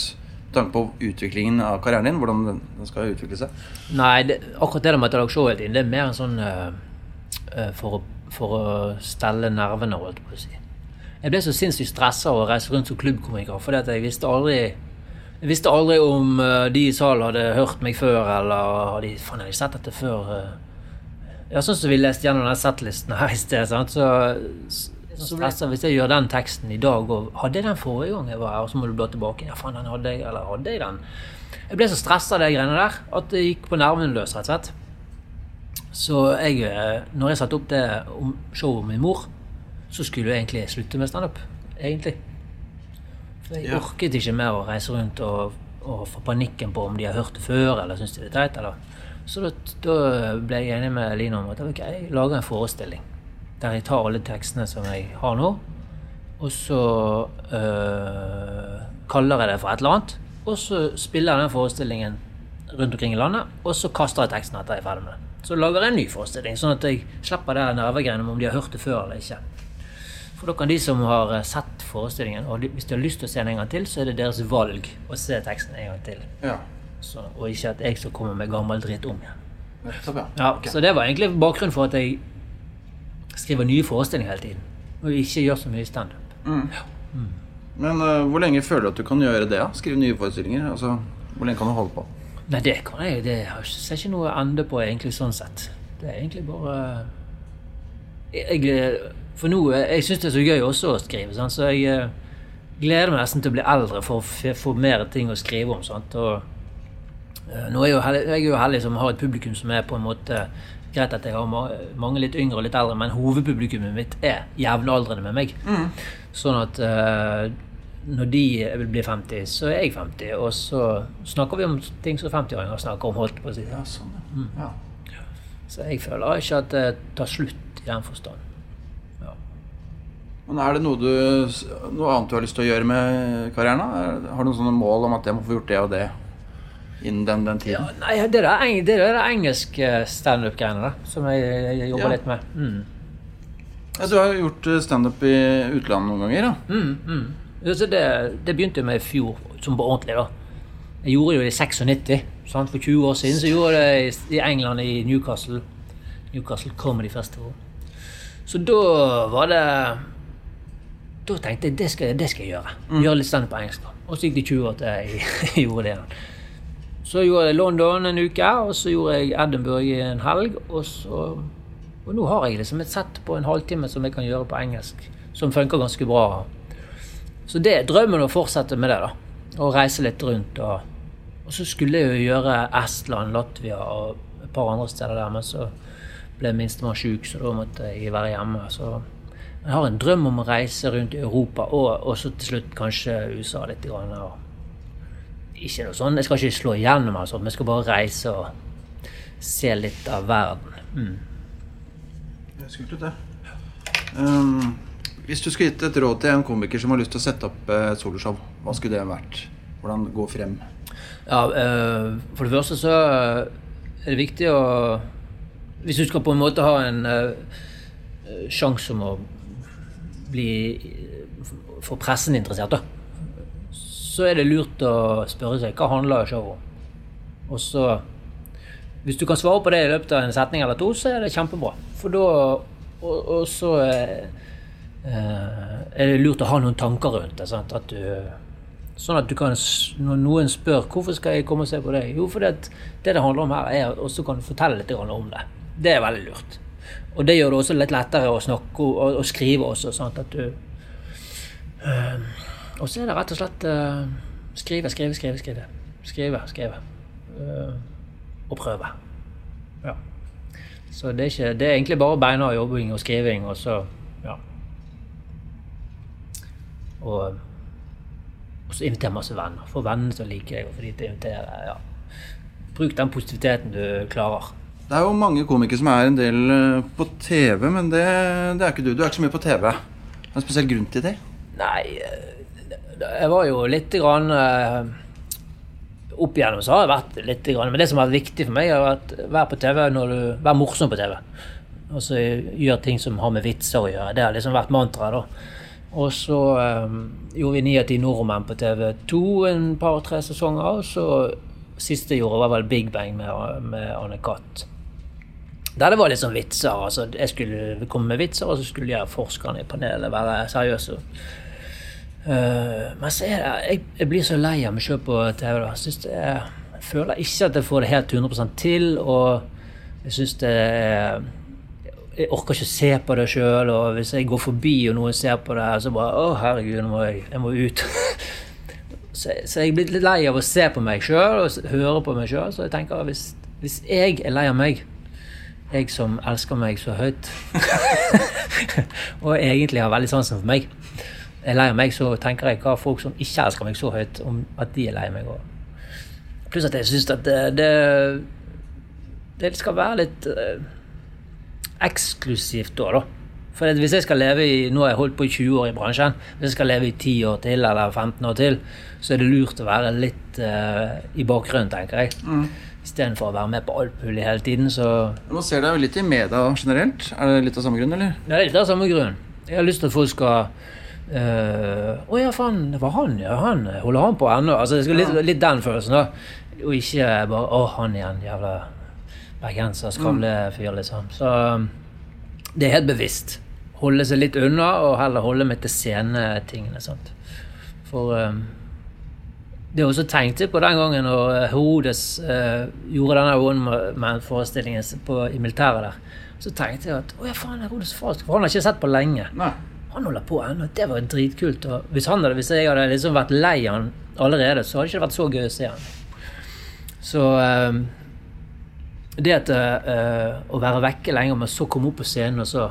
Speaker 1: tanke på utviklingen av karrieren din? Hvordan den, skal utvikle seg?
Speaker 2: Nei, det, akkurat det med at jeg hele tiden, det er mer en sånn eh, for, for å stelle nervene, holdt jeg på å si. Jeg ble så sinnssykt stressa av å reise rundt som klubbkomiker, fordi at jeg visste aldri jeg visste aldri om uh, de i salen hadde hørt meg før, eller hadde de, faen, de sett dette før. Uh. Ja, sånn som vi leste gjennom den settlisten her i sted. Sant? Så, så Altså, hvis jeg gjør den teksten i dag òg Hadde jeg den forrige gang jeg var her, og så må du blå tilbake? Ja, faen, den hadde jeg, eller hadde jeg den? Jeg ble så stressa av de greiene der at det gikk på nervene løs, rett og slett. Så jeg, eh, når jeg satte opp det om showet om min mor, så skulle jeg egentlig slutte med standup. Egentlig. For jeg
Speaker 1: Ja.
Speaker 2: orket ikke mer å reise rundt og, og få panikken på om de har hørt det før, eller syns de det er teit. Eller. Så da, da ble jeg enig med Line om at ok, jeg lager en forestilling der jeg tar alle tekstene som jeg har nå, og så øh, kaller jeg det for et eller annet. Og så spiller jeg den forestillingen rundt omkring i landet, og så kaster jeg teksten etter jeg er ferdig med den. Så lager jeg en ny forestilling, sånn at jeg slipper det nervegreiene om de har hørt det før eller ikke. For da kan de som har eh, sett forestillingen, og hvis de har lyst til å se den en gang til, så er det deres valg å se teksten en gang til.
Speaker 1: Ja.
Speaker 2: Så, og ikke at jeg skal komme med gammel dritt om igjen.
Speaker 1: Ja. okay.
Speaker 2: Så det var egentlig bakgrunnen for at jeg skriver nye forestillinger hele tiden. Og ikke gjør så mye standup.
Speaker 1: Men uh, hvor lenge føler du at du kan gjøre det? Skrive nye forestillinger? Altså, hvor lenge kan du holde på?
Speaker 2: Nei, det kan jeg Det har jeg ser ikke noe ende på, egentlig, sånn sett. Det er egentlig bare jeg, jeg- For nå eh, Jeg syns det er så gøy også å skrive, sant? så jeg eh, gleder meg nesten til å bli eldre for å få mer ting å skrive om. Sant? Og, eh, nå er jeg, jo heldig, jeg er jo heldig som har et publikum som er på en måte Greit at jeg har mange litt yngre og litt eldre, men hovedpublikummet mitt er jevnaldrende med meg. Sånn at uh, når de blir 50, så er jeg 50. Og så snakker vi om ting som 50-åringer snakker om. holdt på å si.
Speaker 1: Ja, sånn, ja. ja.
Speaker 2: Så jeg føler ikke at det tar slutt i den forstand. Ja.
Speaker 1: Men er det noe, du, noe annet du har lyst til å gjøre med karrieren? da? Er- Har du noen sånne mål om at jeg må få gjort det og det innen den, den
Speaker 2: Ja,
Speaker 1: tiden?
Speaker 2: nei, det er eng- det, engelske standup-greiene som jeg, jeg jobber
Speaker 1: Ja.
Speaker 2: litt med. Mm.
Speaker 1: Ja, du har jo gjort eh, standup i utlandet noen ganger, da.
Speaker 2: Mm, mm. Ja, det, det begynte med i fjor, som på ordentlig. da. Jeg gjorde det jo i 96. Sant? For 20 år siden så gjorde jeg det i, England, i Newcastle. Newcastle Comedy Festival. Så da var det Da tenkte jeg det skal, det skal jeg gjøre. Gjøre litt standup på engelsk. da. Og så gikk det 20 år til jeg gjorde det. Så gjorde jeg London en uke, og så gjorde jeg Edinburgh i en helg. Og, så, og nå har jeg liksom et sett på en halvtime som jeg kan gjøre på engelsk, som funker ganske bra. Så det er drømmen å fortsette med det, da. Og reise litt rundt. Og, og så skulle jeg jo gjøre Estland, Latvia og et par andre steder der, men så ble minstemann sjuk, så da måtte jeg være hjemme. Så jeg har en drøm om å reise rundt i Europa, og så til slutt kanskje USA litt. Grann, og ikke noe sånn, Jeg skal ikke slå igjennom, altså, Vi skal bare reise og se litt av verden. Mm.
Speaker 1: Det er skummelt det. Um, hvis du skulle gitt et råd til en komiker som har lyst til å sette opp eh, et soloshow, hva skulle det vært? Hvordan gå frem?
Speaker 2: Ja, uh, for det første så er det viktig å Hvis du skal på en måte ha en uh, sjanse om å bli få pressen interessert, da, så er det lurt å spørre seg hva handler showet om. Og så Hvis du kan svare på det i løpet av en setning eller to, så er det kjempebra. For da Og, og så eh, eh, er det lurt å ha noen tanker rundt det. Sant? At du Sånn at du kan, når noen spør hvorfor skal jeg komme og se på det?' jo, fordi at det det handler om her, er at også kan fortelle litt om det. Det er veldig lurt. Og det gjør det også litt lettere å snakke og, og skrive også, sant? at du eh, Og så er det rett og slett uh, skrive, skrive, skrive, skrive. Skrive, skrive. Uh, og prøve. Ja. Så det er, ikke, det er egentlig bare beinhard jobbing og skriving, og så Ja. Og og så invitere masse venner. Få vennene som liker deg, og få de til å invitere. Ja. Bruk den positiviteten du klarer.
Speaker 1: Det er jo mange komikere som er en del eh, på TV, men det, det er ikke du. Du er ikke så mye på TV. Det Er en spesiell grunn til det?
Speaker 2: Nei, jeg var jo litt grann eh, Opp igjennom så har jeg vært litt grann, Men det som har vært viktig for meg, er å vær på TV når du Vær morsom på TV. Og så gjør ting som har med vitser å gjøre. Det har liksom vært mantraet. Og så um, gjorde vi ni av ti nordmenn på TV2 en par-tre sesonger. Og så siste jeg gjorde, var vel Big Bang med, med Anne Katt. Der det var sånn vitser. altså Jeg skulle komme med vitser, og så skulle de forskerne i panelet være seriøse. Uh, men så er det jeg, jeg blir så lei av meg sjøl på TV. Jeg, er, jeg føler ikke at jeg får det helt 100% til. Og jeg syns det Jeg orker ikke å se på det sjøl. Og hvis jeg går forbi og noen ser på det, så bare Å, herregud, nå må jeg, jeg må ut. så, så jeg blir litt lei av å se på meg sjøl og høre på meg sjøl. Så jeg tenker hvis, hvis jeg er lei av meg jeg som elsker meg så høyt, og egentlig har veldig sansen for meg, er lei av meg, så tenker jeg hva folk som ikke elsker meg så høyt, om at de er lei meg òg. Pluss at jeg syns at det, det, det, skal være litt eh, eksklusivt da, da. For hvis jeg skal leve i Nå har jeg holdt på i 20 år i bransjen. Hvis jeg skal leve i 10 år til eller 15 år til, så er det lurt å være litt eh, i bakgrunnen, tenker jeg. Mm. Istedenfor å være med på alt mulig hele tiden. Så
Speaker 1: Man ser deg litt i media generelt. Er det litt av samme grunn, eller?
Speaker 2: Ja, det er litt av samme grunn. Jeg har lyst til at folk skal Å uh, oh, ja, faen, det var han, ja. Han holder han på ennå? Altså, litt, litt, den følelsen, da. Og ikke bare Å, han igjen, jævla bergenser, skravlefyr, liksom. Så det er helt bevisst. Holde seg litt unna, og heller holde meg til scenetingene. Sant? For um, det også tenkte jeg på den gangen når Herodes uh, gjorde denne One-Man-forestillingen i militæret der. Så tenkte jeg at å ja, faen, Herodes far, for han har ikke sett på lenge.
Speaker 1: Nei.
Speaker 2: Han holder på ennå. Det var dritkult. Hvis, hadde, hvis jeg hadde liksom vært lei han allerede, så hadde det ikke vært så gøy å se han. Så uh, det at uh, å være vekke lenge, men så komme opp på scenen og så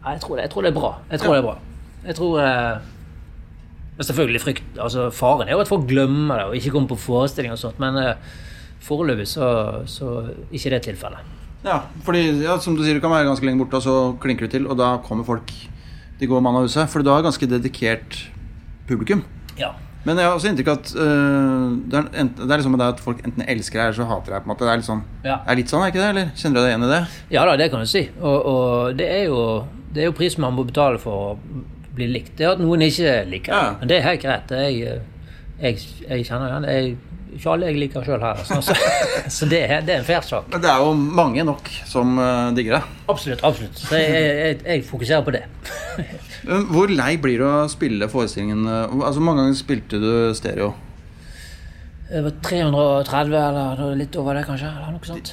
Speaker 2: jeg tror, det, jeg tror det er bra. Jeg tror ja. det er bra. Jeg tror uh, selvfølgelig frykt, altså Faren er jo at folk glemmer det og ikke kommer på forestilling og sånt, men uh, foreløpig så, så ikke det tilfellet.
Speaker 1: Ja, fordi ja, som du sier, du kan være ganske lenge borte, og så klinker du til, og da kommer folk De går mann av huset. For du har ganske dedikert publikum.
Speaker 2: Ja.
Speaker 1: Men jeg har også inntrykk av at uh, det, er, det, er, liksom det at folk enten elsker deg eller så hater deg. på en måte Det er litt sånn,
Speaker 2: ja.
Speaker 1: er litt sånn, er ikke det? Eller kjenner du deg igjen i det?
Speaker 2: Ja da, det kan du si. Og, og det er jo det er jo prisen man må betale for å bli likt. Det er at noen ikke liker deg. Ja. Men det er helt greit. Jeg, jeg, jeg kjenner igjen det. Ikke alle jeg liker sjøl her. Så, Så, så det, det, er, en fair sak.
Speaker 1: Men det er jo mange nok som uh, digger det.
Speaker 2: Absolutt. absolutt. Så jeg, jeg fokuserer på det.
Speaker 1: Hvor lei blir du av å spille forestillingen? Altså, Hvor mange ganger spilte du stereo?
Speaker 2: Det var 330 eller litt over det, kanskje. eller noe sånt.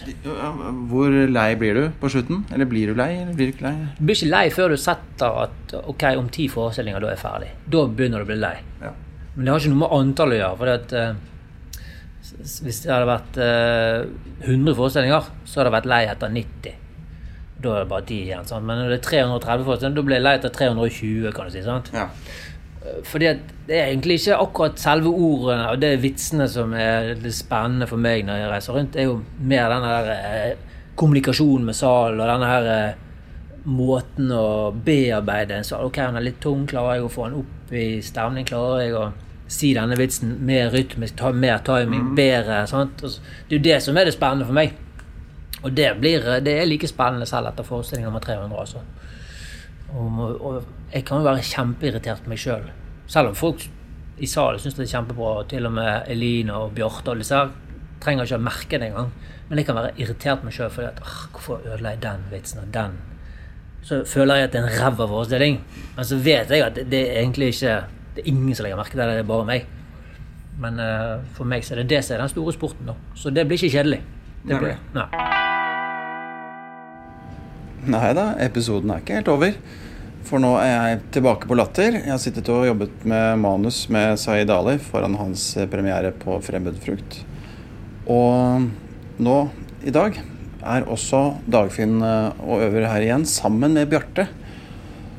Speaker 1: Hvor lei blir du på slutten? Eller blir du lei? eller blir Du ikke lei?
Speaker 2: Du blir ikke lei før du setter at ok, om ti forestillinger, da er ferdig. Da begynner du å bli lei.
Speaker 1: Ja.
Speaker 2: Men det har ikke noe med antall å gjøre. for at, uh, Hvis det hadde vært uh, 100 forestillinger, så hadde jeg vært lei etter 90. Da er det bare 10 igjen. Sant? Men når det er 330 forestillinger, da blir jeg lei etter 320, kan du si. sant?
Speaker 1: Ja.
Speaker 2: Fordi det er egentlig ikke akkurat selve ordene og det er vitsene som er det spennende for meg når jeg reiser rundt. Det er jo mer denne der eh, kommunikasjonen med salen og denne her eh, måten å bearbeide en sal Ok, han er litt tung. Klarer jeg å få han opp i stemning? Klarer jeg å si denne vitsen mer rytmisk, ta mer timing, mm. bedre? Sant? Det er jo det som er det spennende for meg. Og det, blir, det er like spennende selv etter forestilling nummer 300. altså. Og, og jeg kan jo være kjempeirritert på meg sjøl. Selv. selv om folk i salen syns det er kjempebra, og til og med Eline og Bjarte og disse trenger ikke å merke det engang. Men jeg kan være irritert på meg sjøl fordi at hvorfor ødela jeg den vitsen og den? Så føler jeg at det er en ræva forestilling. Men så vet jeg at det er egentlig ikke Det er ingen som legger merke til det, det er bare meg. Men uh, for meg så er det det som er den store sporten. nå. Så det blir ikke kjedelig. Det blir, nei.
Speaker 1: nei da, episoden er ikke helt over. For nå er jeg tilbake på Latter. Jeg har sittet og jobbet med manus med Zaid Ali foran hans premiere på Fremmedfrukt. Og nå, i dag, er også Dagfinn eh, og Øver her igjen, sammen med Bjarte.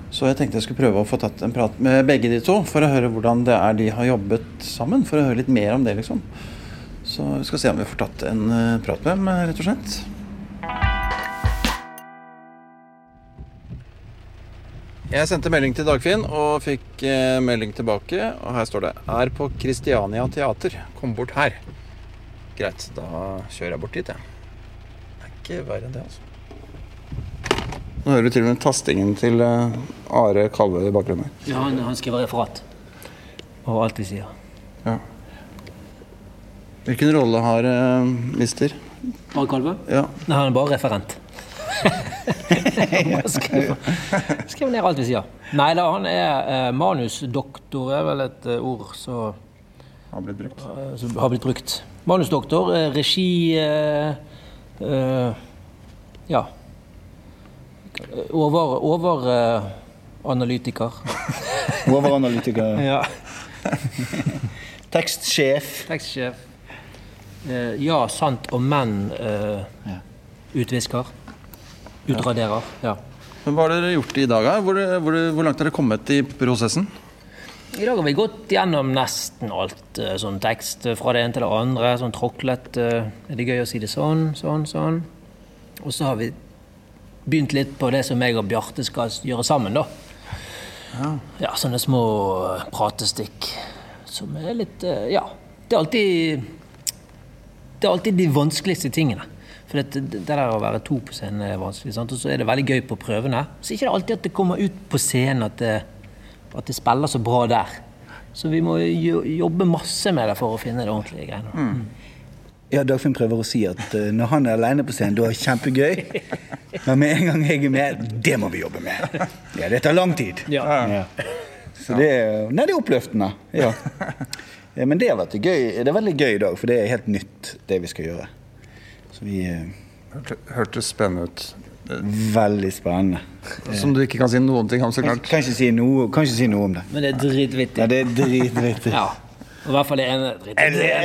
Speaker 1: Så jeg tenkte jeg skulle prøve å få tatt en prat med begge de to, for å høre hvordan det er de har jobbet sammen. For å høre litt mer om det, liksom. Så vi skal se om vi får tatt en eh, prat med dem, rett og slett. Jeg sendte melding til Dagfinn og fikk eh, melding tilbake. Og her står det 'Er på Kristiania Teater. Kom bort her'. Greit, da kjører jeg bort dit, jeg. Det er ikke verre enn det, altså. Nå hører du til og med tastingen til eh, Are Kalve i bakgrunnen.
Speaker 2: Ja, han, han skriver referat over alt vi sier.
Speaker 1: Ja. Hvilken rolle har uh, mister?
Speaker 2: Are Kalve?
Speaker 1: Ja.
Speaker 2: Nei, han er bare referent. skriver, skriv, skriv ned alt vi sier. Nei da, han er uh, manusdoktor, er vel et uh, ord som
Speaker 1: Har blitt brukt.
Speaker 2: som har blitt brukt. Manusdoktor, regi Ja. Over, over uh, analytiker.
Speaker 4: Overanalytiker.
Speaker 2: Ja.
Speaker 4: Tekstsjef.
Speaker 2: Tekstsjef. Uh, ja, sant og men uh,
Speaker 4: Ja.
Speaker 2: utvisker. Utraderer. Ja.
Speaker 1: Men Hva har dere gjort i dag? da? Hvor, hvor, hvor langt har dere kommet i prosessen?
Speaker 2: I dag har vi gått gjennom nesten alt eh, sånn tekst eh, fra det ene til det andre. Sånn tråklet. eh, Er det gøy å si det sånn, sånn, sånn? Og så har vi begynt litt på det som jeg og Bjarte skal gjøre sammen, da. Ja, sånne små eh, pratestikk som er litt eh, Ja. Det er alltid Det er alltid de vanskeligste tingene. For det, det der å være to på scenen er vanskelig, sant? og så er det veldig gøy på prøvene. Så er det ikke alltid at det kommer ut på scenen at det, at det spiller så bra der. Så vi må jo- jobbe masse med det for å finne det ordentlige greiene.
Speaker 4: Ja, Dagfinn prøver å si at eh, når han er alene på scenen, da er det kjempegøy. Men med en gang jeg er med, det må vi jobbe med. Ja, det tar lang tid.
Speaker 2: Ja.
Speaker 4: Ja. Så det er, nei, det er oppløftende. Ja. Eh, Men det har vært gøy. Det er veldig gøy i dag, for det er helt nytt, det vi skal gjøre. Så vi Hørtes
Speaker 1: Hørte, spennende ut.
Speaker 4: Veldig spennende.
Speaker 1: Som du ikke kan si noen ting om, så klart.
Speaker 4: kan, ikke si noe, kan ikke si noe om det.
Speaker 2: Men det er dritvittig.
Speaker 4: Ja, det er dritvittig.
Speaker 2: Ja. I hvert fall en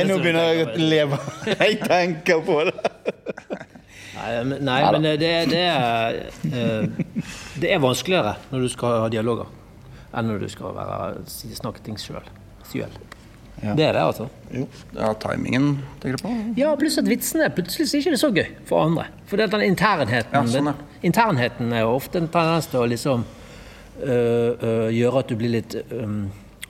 Speaker 4: nå begynner jeg å leve. Jeg tenker på det.
Speaker 2: Nei, men, nei, men det, det, er, eh, det er vanskeligere når du skal ha dialoger, enn når du skal være, snakke ting sjøl.
Speaker 4: Ja.
Speaker 2: Det er det, altså.
Speaker 1: Ja, timingen, tenker du på?
Speaker 2: Ja, pluss at vitsene plutselig er ikke det så gøy for andre. For det er den internheten
Speaker 1: Ja, sånn, er.
Speaker 2: den- Internheten er jo ofte en tendens til å liksom øh, øh, gjøre at du blir litt øh,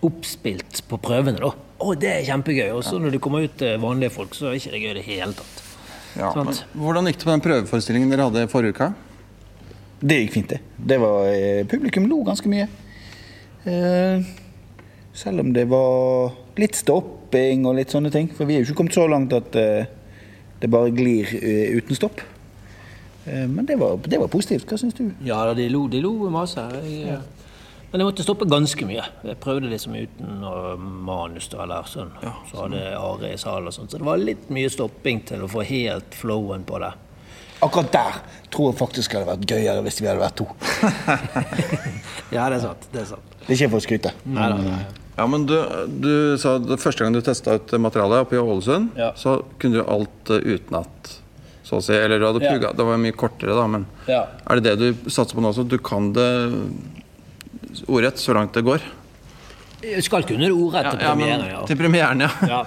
Speaker 2: oppspilt på prøvene, da. Å, det er kjempegøy. Og så når du kommer ut til vanlige folk, så er det ikke gøy i det hele tatt.
Speaker 1: Ja, men Hvordan gikk det på den prøveforestillingen dere hadde forrige uke?
Speaker 4: Det gikk fint, det. det var, eh, publikum lo ganske mye. Eh, selv om det var litt stopping og litt sånne ting. For vi er jo ikke kommet så langt at eh, det bare glir eh, uten stopp. Eh, men det var, det var positivt. Hva syns du?
Speaker 2: Ja, de lo, de lo masse. Jeg, Men jeg måtte stoppe ganske mye. Jeg prøvde liksom uten manus da, eller sånn. Så hadde Are i salen og sånn. Så det var litt mye stopping til å få helt flowen på det.
Speaker 4: Akkurat der tror jeg faktisk det hadde vært gøyere hvis vi hadde vært to.
Speaker 2: Ja, det er sant. Det er sant.
Speaker 4: Det er ikke for å skryte.
Speaker 2: Nei, nei, nei.
Speaker 1: Ja, men du, du sa at Første gang du testa ut materialet oppe i Ålesund,
Speaker 2: Ja.
Speaker 1: så kunne du alt uh, utenat. Så å si. Eller du hadde
Speaker 2: Ja.
Speaker 1: plugga. Det var mye kortere, da, men
Speaker 2: Ja.
Speaker 1: er det det du satser på nå også? Du kan det ordrett så langt det går?
Speaker 2: Jeg skal kunne det ordrett til premieren, ja.
Speaker 1: Til premieren, ja.
Speaker 2: ja.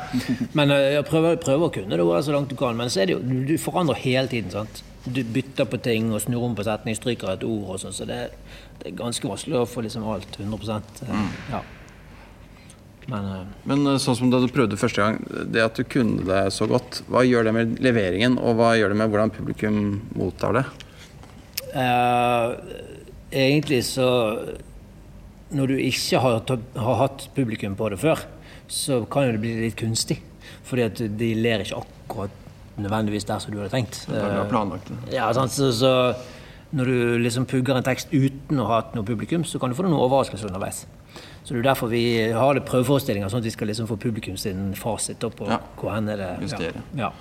Speaker 2: Men eh, jeg prøver, prøver å kunne det ordrett så langt du kan. Men så er det jo, du, du forandrer hele tiden. sant? Du bytter på ting og snur om på setning, stryker et ord og sånn. Så det, det er ganske vanskelig å få liksom alt 100 eh, ja. Men eh,
Speaker 1: Men sånn som da du prøvde første gang, det at du kunne det så godt, hva gjør det med leveringen, og hva gjør det med hvordan publikum mottar det?
Speaker 2: Uh, egentlig så Når du ikke har, har hatt publikum på det før, så kan jo det bli litt kunstig. Fordi at de ler ikke akkurat nødvendigvis der som du hadde tenkt.
Speaker 1: Du har planlagt det.
Speaker 2: Ja, sant? Så, så når du liksom pugger en tekst uten å ha hatt noe publikum, så kan du få noen overraskelser underveis. Så det er derfor vi har det prøveforestillinger, sånn at vi skal liksom få publikum sin fasit opp. på
Speaker 1: Ja.
Speaker 2: hvor hen er det
Speaker 1: Justere.
Speaker 2: Ja.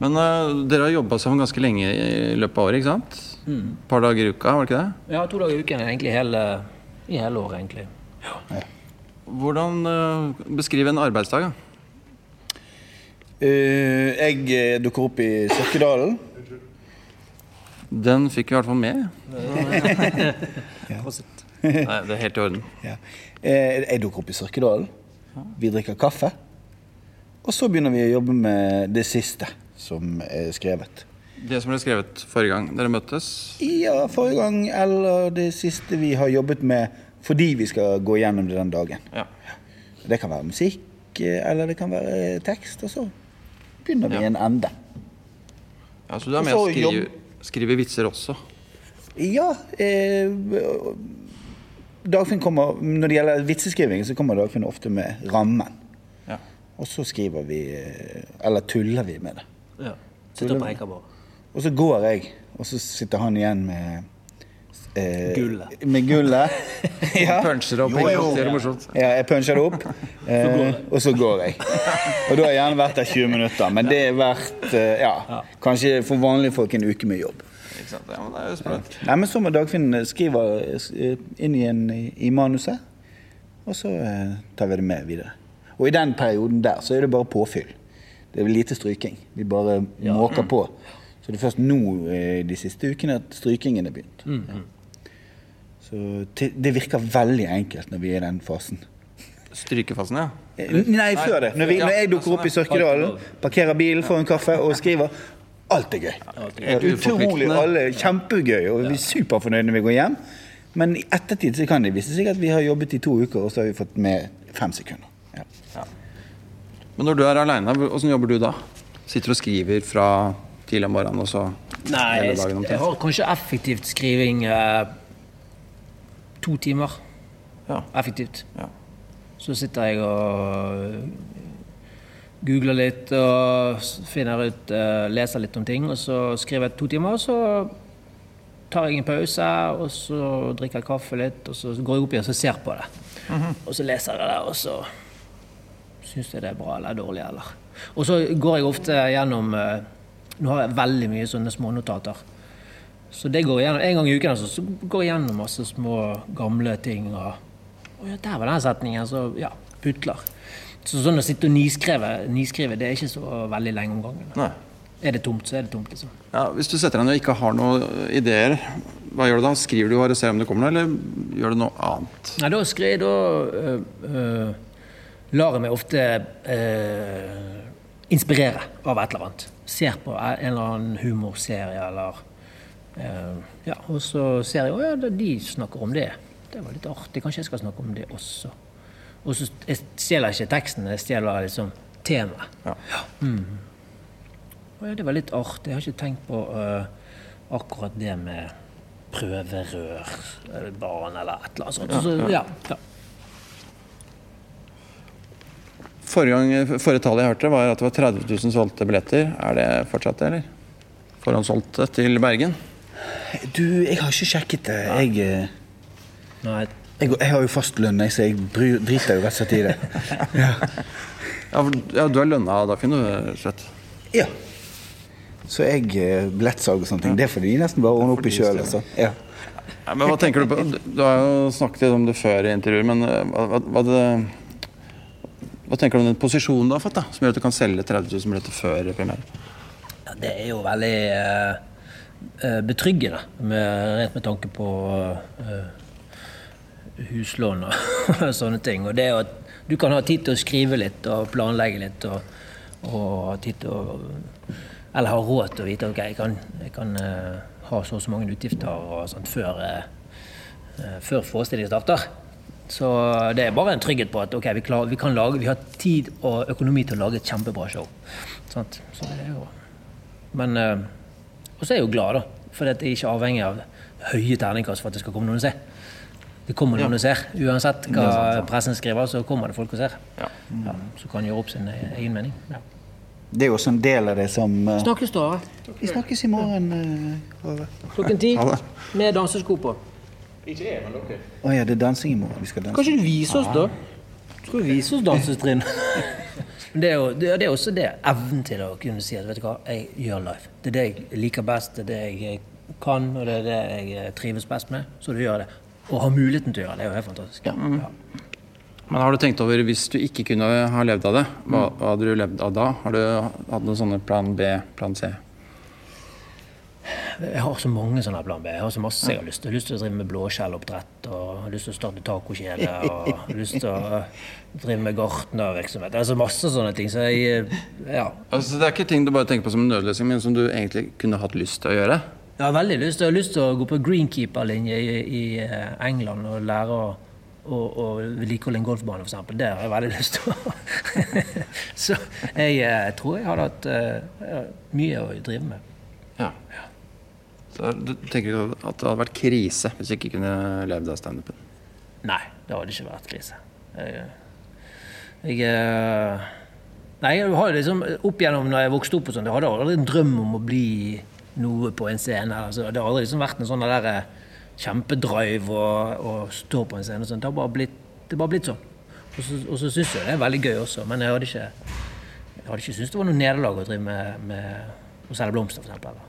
Speaker 1: Men uh, dere har jobba sammen ganske lenge i løpet av året, ikke sant? Et
Speaker 2: Mm.
Speaker 1: par dager i uka, var det ikke det?
Speaker 2: ja, to dager i uken er egentlig hele, i hele året, egentlig.
Speaker 1: Hvordan uh, Beskriv en arbeidsdag, da.
Speaker 4: Uh, jeg eh, dukker opp i Sokkedalen.
Speaker 1: Den fikk vi i hvert fall med. Nei, det er helt i orden.
Speaker 4: Ja. Eh, Jeg dukker opp i Sørkedalen. Vi drikker kaffe. Og så begynner vi å jobbe med det siste som er skrevet.
Speaker 1: Det som ble skrevet forrige gang dere møttes.
Speaker 4: Ja, forrige gang eller det siste vi har jobbet med fordi vi skal gå gjennom det den dagen.
Speaker 1: Ja.
Speaker 4: Det kan være musikk, eh, eller det kan være tekst, og så begynner vi
Speaker 1: Ja.
Speaker 4: en ende.
Speaker 1: ja så du er med
Speaker 4: Og
Speaker 1: skrive,
Speaker 4: jobb-
Speaker 1: skrive vitser også?
Speaker 4: Ja eh, Dagfinn kommer, Når det gjelder vitseskriving, så kommer Dagfinn ofte med rammen.
Speaker 1: Ja.
Speaker 4: Og så skriver vi eh, Eller tuller vi med det.
Speaker 2: Ja. Sitter og preker bare.
Speaker 4: Og så går jeg og så sitter han igjen med eh,
Speaker 2: Gullet.
Speaker 4: Med gullet. ja.
Speaker 1: Puncher opp
Speaker 4: Jo, jo.
Speaker 1: det morsomt.
Speaker 4: Ja, jeg puncher det opp, eh, og så går jeg. Og da har jeg gjerne vært der 20 minutter, men det er verdt eh, ja, kanskje for vanlige folk en uke med jobb.
Speaker 1: Ja, men det er jo sprøtt.
Speaker 4: Nei, men så må Dagfinn skrive eh, inn igjen i manuset, og så eh, tar vi det med videre. Og i den perioden der så er det bare påfyll. Det er lite stryking. Vi bare måker på. Så det er først nå eh, de siste ukene at strykingen er begynt. Så det virker veldig enkelt når vi er i den fasen.
Speaker 1: Strykefasen, ja.
Speaker 4: Eh, Nei, før det. Når, vi, når jeg dukker opp i Sørkedalen, parkerer bilen, får en kaffe og skriver Alt er gøy.
Speaker 1: Helt
Speaker 4: Utrolig,
Speaker 1: uforpliktende.
Speaker 4: alle er kjempegøy, og vi er superfornøyde når vi går hjem. Men i ettertid så kan det vise seg at vi har jobbet i to uker, og så har vi fått med fem sekunder. Ja.
Speaker 1: Men når du er aleine, åssen jobber du da? Sitter og skriver fra tidlig om morgenen, og så
Speaker 2: Nei,
Speaker 1: hele dagen omtrent?
Speaker 2: jeg har kanskje effektivt skriving eh, to timer.
Speaker 1: Ja.
Speaker 2: Effektivt.
Speaker 1: Ja.
Speaker 2: Så sitter jeg og googler litt og finner ut eh, Leser litt om ting, og så skriver jeg to timer, og så tar jeg en pause, og så drikker jeg kaffe litt, og så går jeg opp igjen og så ser på det. Og så leser jeg det, og så syns jeg det er bra eller dårlig, eller Og så går jeg ofte gjennom eh, Nå har jeg veldig mye sånne smånotater. Så det går igjennom, En gang i uken altså, så går jeg gjennom masse små, gamle ting. og og ja, der var den setningen. Så ja, putler. Så sånn å sitte og niskrive, niskrive det er ikke så veldig lenge om gangen.
Speaker 1: Nei.
Speaker 2: Er det tomt, så er det tomt, liksom.
Speaker 1: Ja, hvis du setter deg ned og ikke har noen ideer, hva gjør du da? Skriver du bare og ser om det kommer noe, eller gjør du noe annet?
Speaker 2: Nei, da skriver da øh, øh, lar jeg meg ofte øh, inspirere av et eller annet. Ser på en eller annen humorserie eller eh, Ja, og så ser jeg å ja, de snakker om det. Det var litt artig. Kanskje jeg skal snakke om det også. Og så jeg stjeler ikke teksten, jeg stjeler liksom temaet.
Speaker 1: Ja.
Speaker 2: Å ja, det var litt artig. Jeg har ikke tenkt på uh, akkurat det med prøverør, eller barn eller et eller annet sånt. Så, ja, ja.
Speaker 1: Forrige, gang, forrige tallet jeg hørte, var at det var 30 000 solgte billetter. Er det fortsatt det, eller? Forhåndssolgte til Bergen?
Speaker 4: Du, jeg har ikke sjekket det. Jeg, eh,
Speaker 2: Nei,
Speaker 4: jeg, jeg har jo fast lønn, så jeg driter jo rett og slett i det. Ja.
Speaker 1: Ja, for, ja du er lønna da, finner du, rett og slett.
Speaker 4: ja. Så jeg eh, billettsalg og sånne ting, det får de nesten bare ordne opp i sjøl. Altså. Ja.
Speaker 1: Ja, men hva tenker du på? Du har jo snakket litt om det før i intervjuer, men eh, hva, hva, hva, det, hva tenker du om den posisjonen du har fått, da, som gjør at du kan selge 30 000 billetter før premiere?
Speaker 2: ja, det er jo veldig eh, eh, betryggende, med, rent med tanke på eh, huslån og sånne ting. Og det at du kan ha tid til å skrive litt og planlegge litt, og, og ha tid til å Eller ha råd til å vite ok, jeg kan, jeg kan eh, ha så og så mange utgifter og sånt før, eh, eh, før forestillingen starter. Så det er bare en trygghet på at okay, vi, klar, vi, kan lage, vi har tid og økonomi til å lage et kjempebra show. Sant? Så det er jo Men eh, Og så er jeg jo glad, da. For det jeg er ikke avhengig av høye terningkast for at det skal komme noen og se. Det kommer noen og ser. Uansett hva pressen skriver, så kommer det folk og ser.
Speaker 1: Ja.
Speaker 2: Ja, så kan gjøre opp sin e- egen mening. Ja.
Speaker 4: Det er jo også en del av det som uh...
Speaker 2: Snakkes da.
Speaker 4: Vi snakkes i morgen. Uh,
Speaker 2: Klokken ti med dansesko på.
Speaker 4: Å ja, det er dansing i morgen. Vi skal danse.
Speaker 2: Kanskje ikke du vise oss, da? Skal du vise oss dansetrinn? Det er jo det er også det. Evnen til å kunne si at vet du hva, jeg gjør live. Det er det jeg liker best, det er det jeg kan, og det er det jeg trives best med. Så du gjør det. Å ha muligheten til å gjøre det, det er jo helt fantastisk. Ja.
Speaker 1: Men har du tenkt over, hvis du ikke kunne ha levd av det, hva, hva hadde du levd av da? Har du hatt noen sånne plan B, plan C?
Speaker 2: Jeg har så mange sånne plan B. Jeg har så masse jeg har lyst til. Jeg har lyst til å drive med blåskjelloppdrett, og jeg har lyst til å starte tacokjede, og jeg har lyst til å eh, drive med gartnervirksomhet. Det er så masse sånne ting. Så jeg, eh, ja.
Speaker 1: Altså, det er ikke ting du bare tenker på som en nødløsning, men som du egentlig kunne hatt lyst til å gjøre?
Speaker 2: Jeg har veldig lyst, jeg har lyst til å gå på greenkeeper-linje i, i eh, England og lære å, og, å vedlikeholde en golfbane, f.eks. Det har jeg veldig lyst til. så jeg jeg tror jeg hadde hatt uh, mye å drive med.
Speaker 1: Ja. Så du tenker at det hadde vært krise hvis du ikke kunne levd av standupen?
Speaker 2: Nei, det hadde ikke vært krise. Jeg, jeg eh, Nei, jeg liksom opp igjennom når jeg vokste opp og sånn, jeg hadde aldri en drøm om å bli noe på en scene. Altså, det har aldri liksom vært en sånn der eh, kjempedrive å stå på en scene. og sånt. Det har bare blitt, det bare blitt sånn. Og så, og så syns jeg det er veldig gøy også, men jeg hadde ikke, ikke syntes det var noe nederlag å drive med, med å selge blomster, Ja.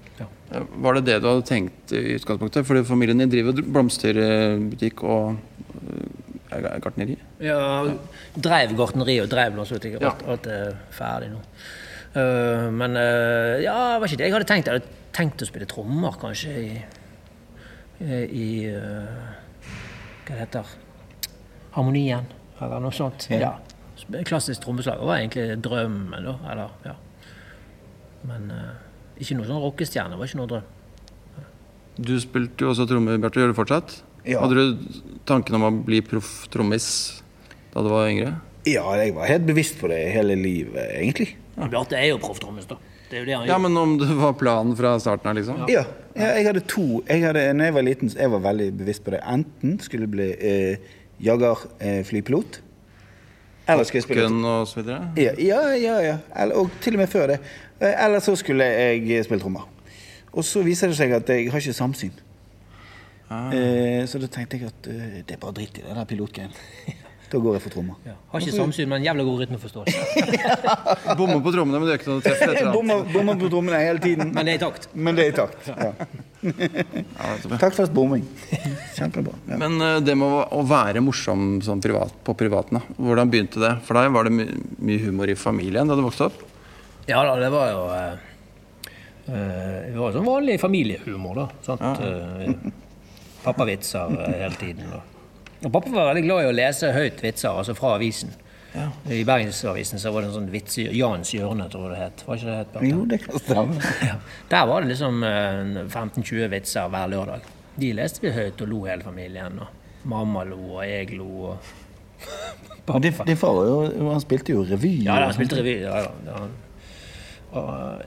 Speaker 1: Var det det du hadde tenkt i utgangspunktet? Fordi familien din driver blomsterbutikk og øh, gartneri?
Speaker 2: Ja, dreiv gartneri og dreiv blomsterbutikk. Alt, alt er ferdig nå. Eh, men eh, ja, var ikke det. Jeg hadde tenkt, jeg hadde tenkt å spille trommer, kanskje, i, i eh, Hva det heter Harmonien, eller noe sånt.
Speaker 4: Ja.
Speaker 2: Ja. Klassisk trommeslager var egentlig drømmen, da. Eller, ja. Men eh, ikke noe sånn rockestjerne. var ikke noe drøm.
Speaker 1: Du spilte jo også trommer, Bjarte. Gjør du fortsatt?
Speaker 4: Ja.
Speaker 1: Hadde du tanken om å bli proff trommis da du var yngre?
Speaker 4: Ja, jeg var helt bevisst på det hele livet, egentlig.
Speaker 2: Ja. Bjarte er jo proff trommis, da. Det er jo det han
Speaker 1: Ja, men om det var planen fra starten av, liksom?
Speaker 4: Ja, ja jeg hadde to. Jeg hadde, når jeg var liten, så jeg var veldig bevisst på det. Enten skulle jeg bli eh, jagerflypilot, eller skulle jeg spille
Speaker 1: Gun og så videre?
Speaker 4: Ja, ja, ja. ja. Eller, og til og med før det. Eh, Eller så skulle jeg spille trommer. Og så viser det seg at jeg har ikke samsyn.
Speaker 1: Ah.
Speaker 4: Eh, så da tenkte jeg at eh, det er bare dritt i det der pilotgreien. Da går jeg for trommer.
Speaker 2: Ja. Har ikke samsyn, men jævla god rytmeforståelse.
Speaker 1: Bommer på trommene, men det er ikke noe treff etter
Speaker 4: bommer, bommer på trommene hele tiden.
Speaker 2: Men det er i takt.
Speaker 4: Men det er i takt. Ja.
Speaker 1: Ja.
Speaker 4: Taktfast bomming. Kjempebra. Ja.
Speaker 1: Men det med å være morsom sånn privat, på privaten, da. hvordan begynte det? For deg var det my mye humor i familien da du vokste opp?
Speaker 2: Ja da, det var jo eh, Det var sånn vanlig familiehumor, da. Sant? Eh, Pappavitser hele tiden. Og. og pappa var veldig glad i å lese høyt vitser, altså fra avisen. I Bergensavisen så var det en sånn vits Jans hjørne, tror jeg det het. Var ikke det het? Bjarte?
Speaker 4: Jo, det kan stemme.
Speaker 2: Ja. Der var det liksom eh, 15-20 vitser hver lørdag. De leste vi høyt og lo hele familien. Og mamma lo, og jeg lo. Og
Speaker 4: Din far jo, han spilte jo revy.
Speaker 2: Ja, han spilte revy. Ja, da. Ja.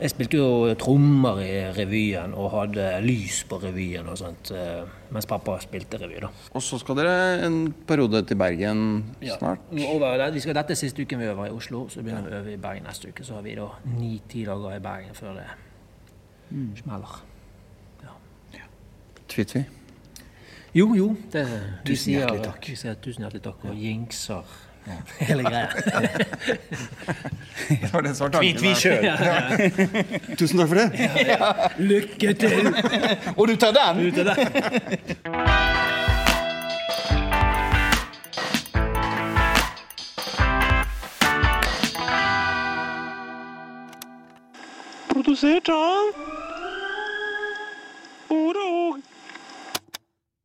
Speaker 2: Jeg spilte jo trommer i revyen og hadde lys på revyen og sånt, eh, mens pappa spilte revy. da.
Speaker 1: Og så skal dere en periode til Bergen snart.
Speaker 2: Over, vi skal dette er siste uken vi øver i Oslo, så begynner vi å øve i Bergen neste uke. Så har vi da ni-ti dager i Bergen før det smeller.
Speaker 1: Tvi-tvi.
Speaker 2: Jo, jo. Det, vi
Speaker 4: Tusen
Speaker 2: sier,
Speaker 4: hjertelig takk.
Speaker 2: Vi sier tusen hjertelig takk og jinxer hele greia.
Speaker 1: Det var det som var tanken.
Speaker 4: Vi sjøl.
Speaker 1: Tusen takk for det.
Speaker 2: Lykke til!
Speaker 4: Og du tar den?
Speaker 2: Du tar den.
Speaker 3: Produsert av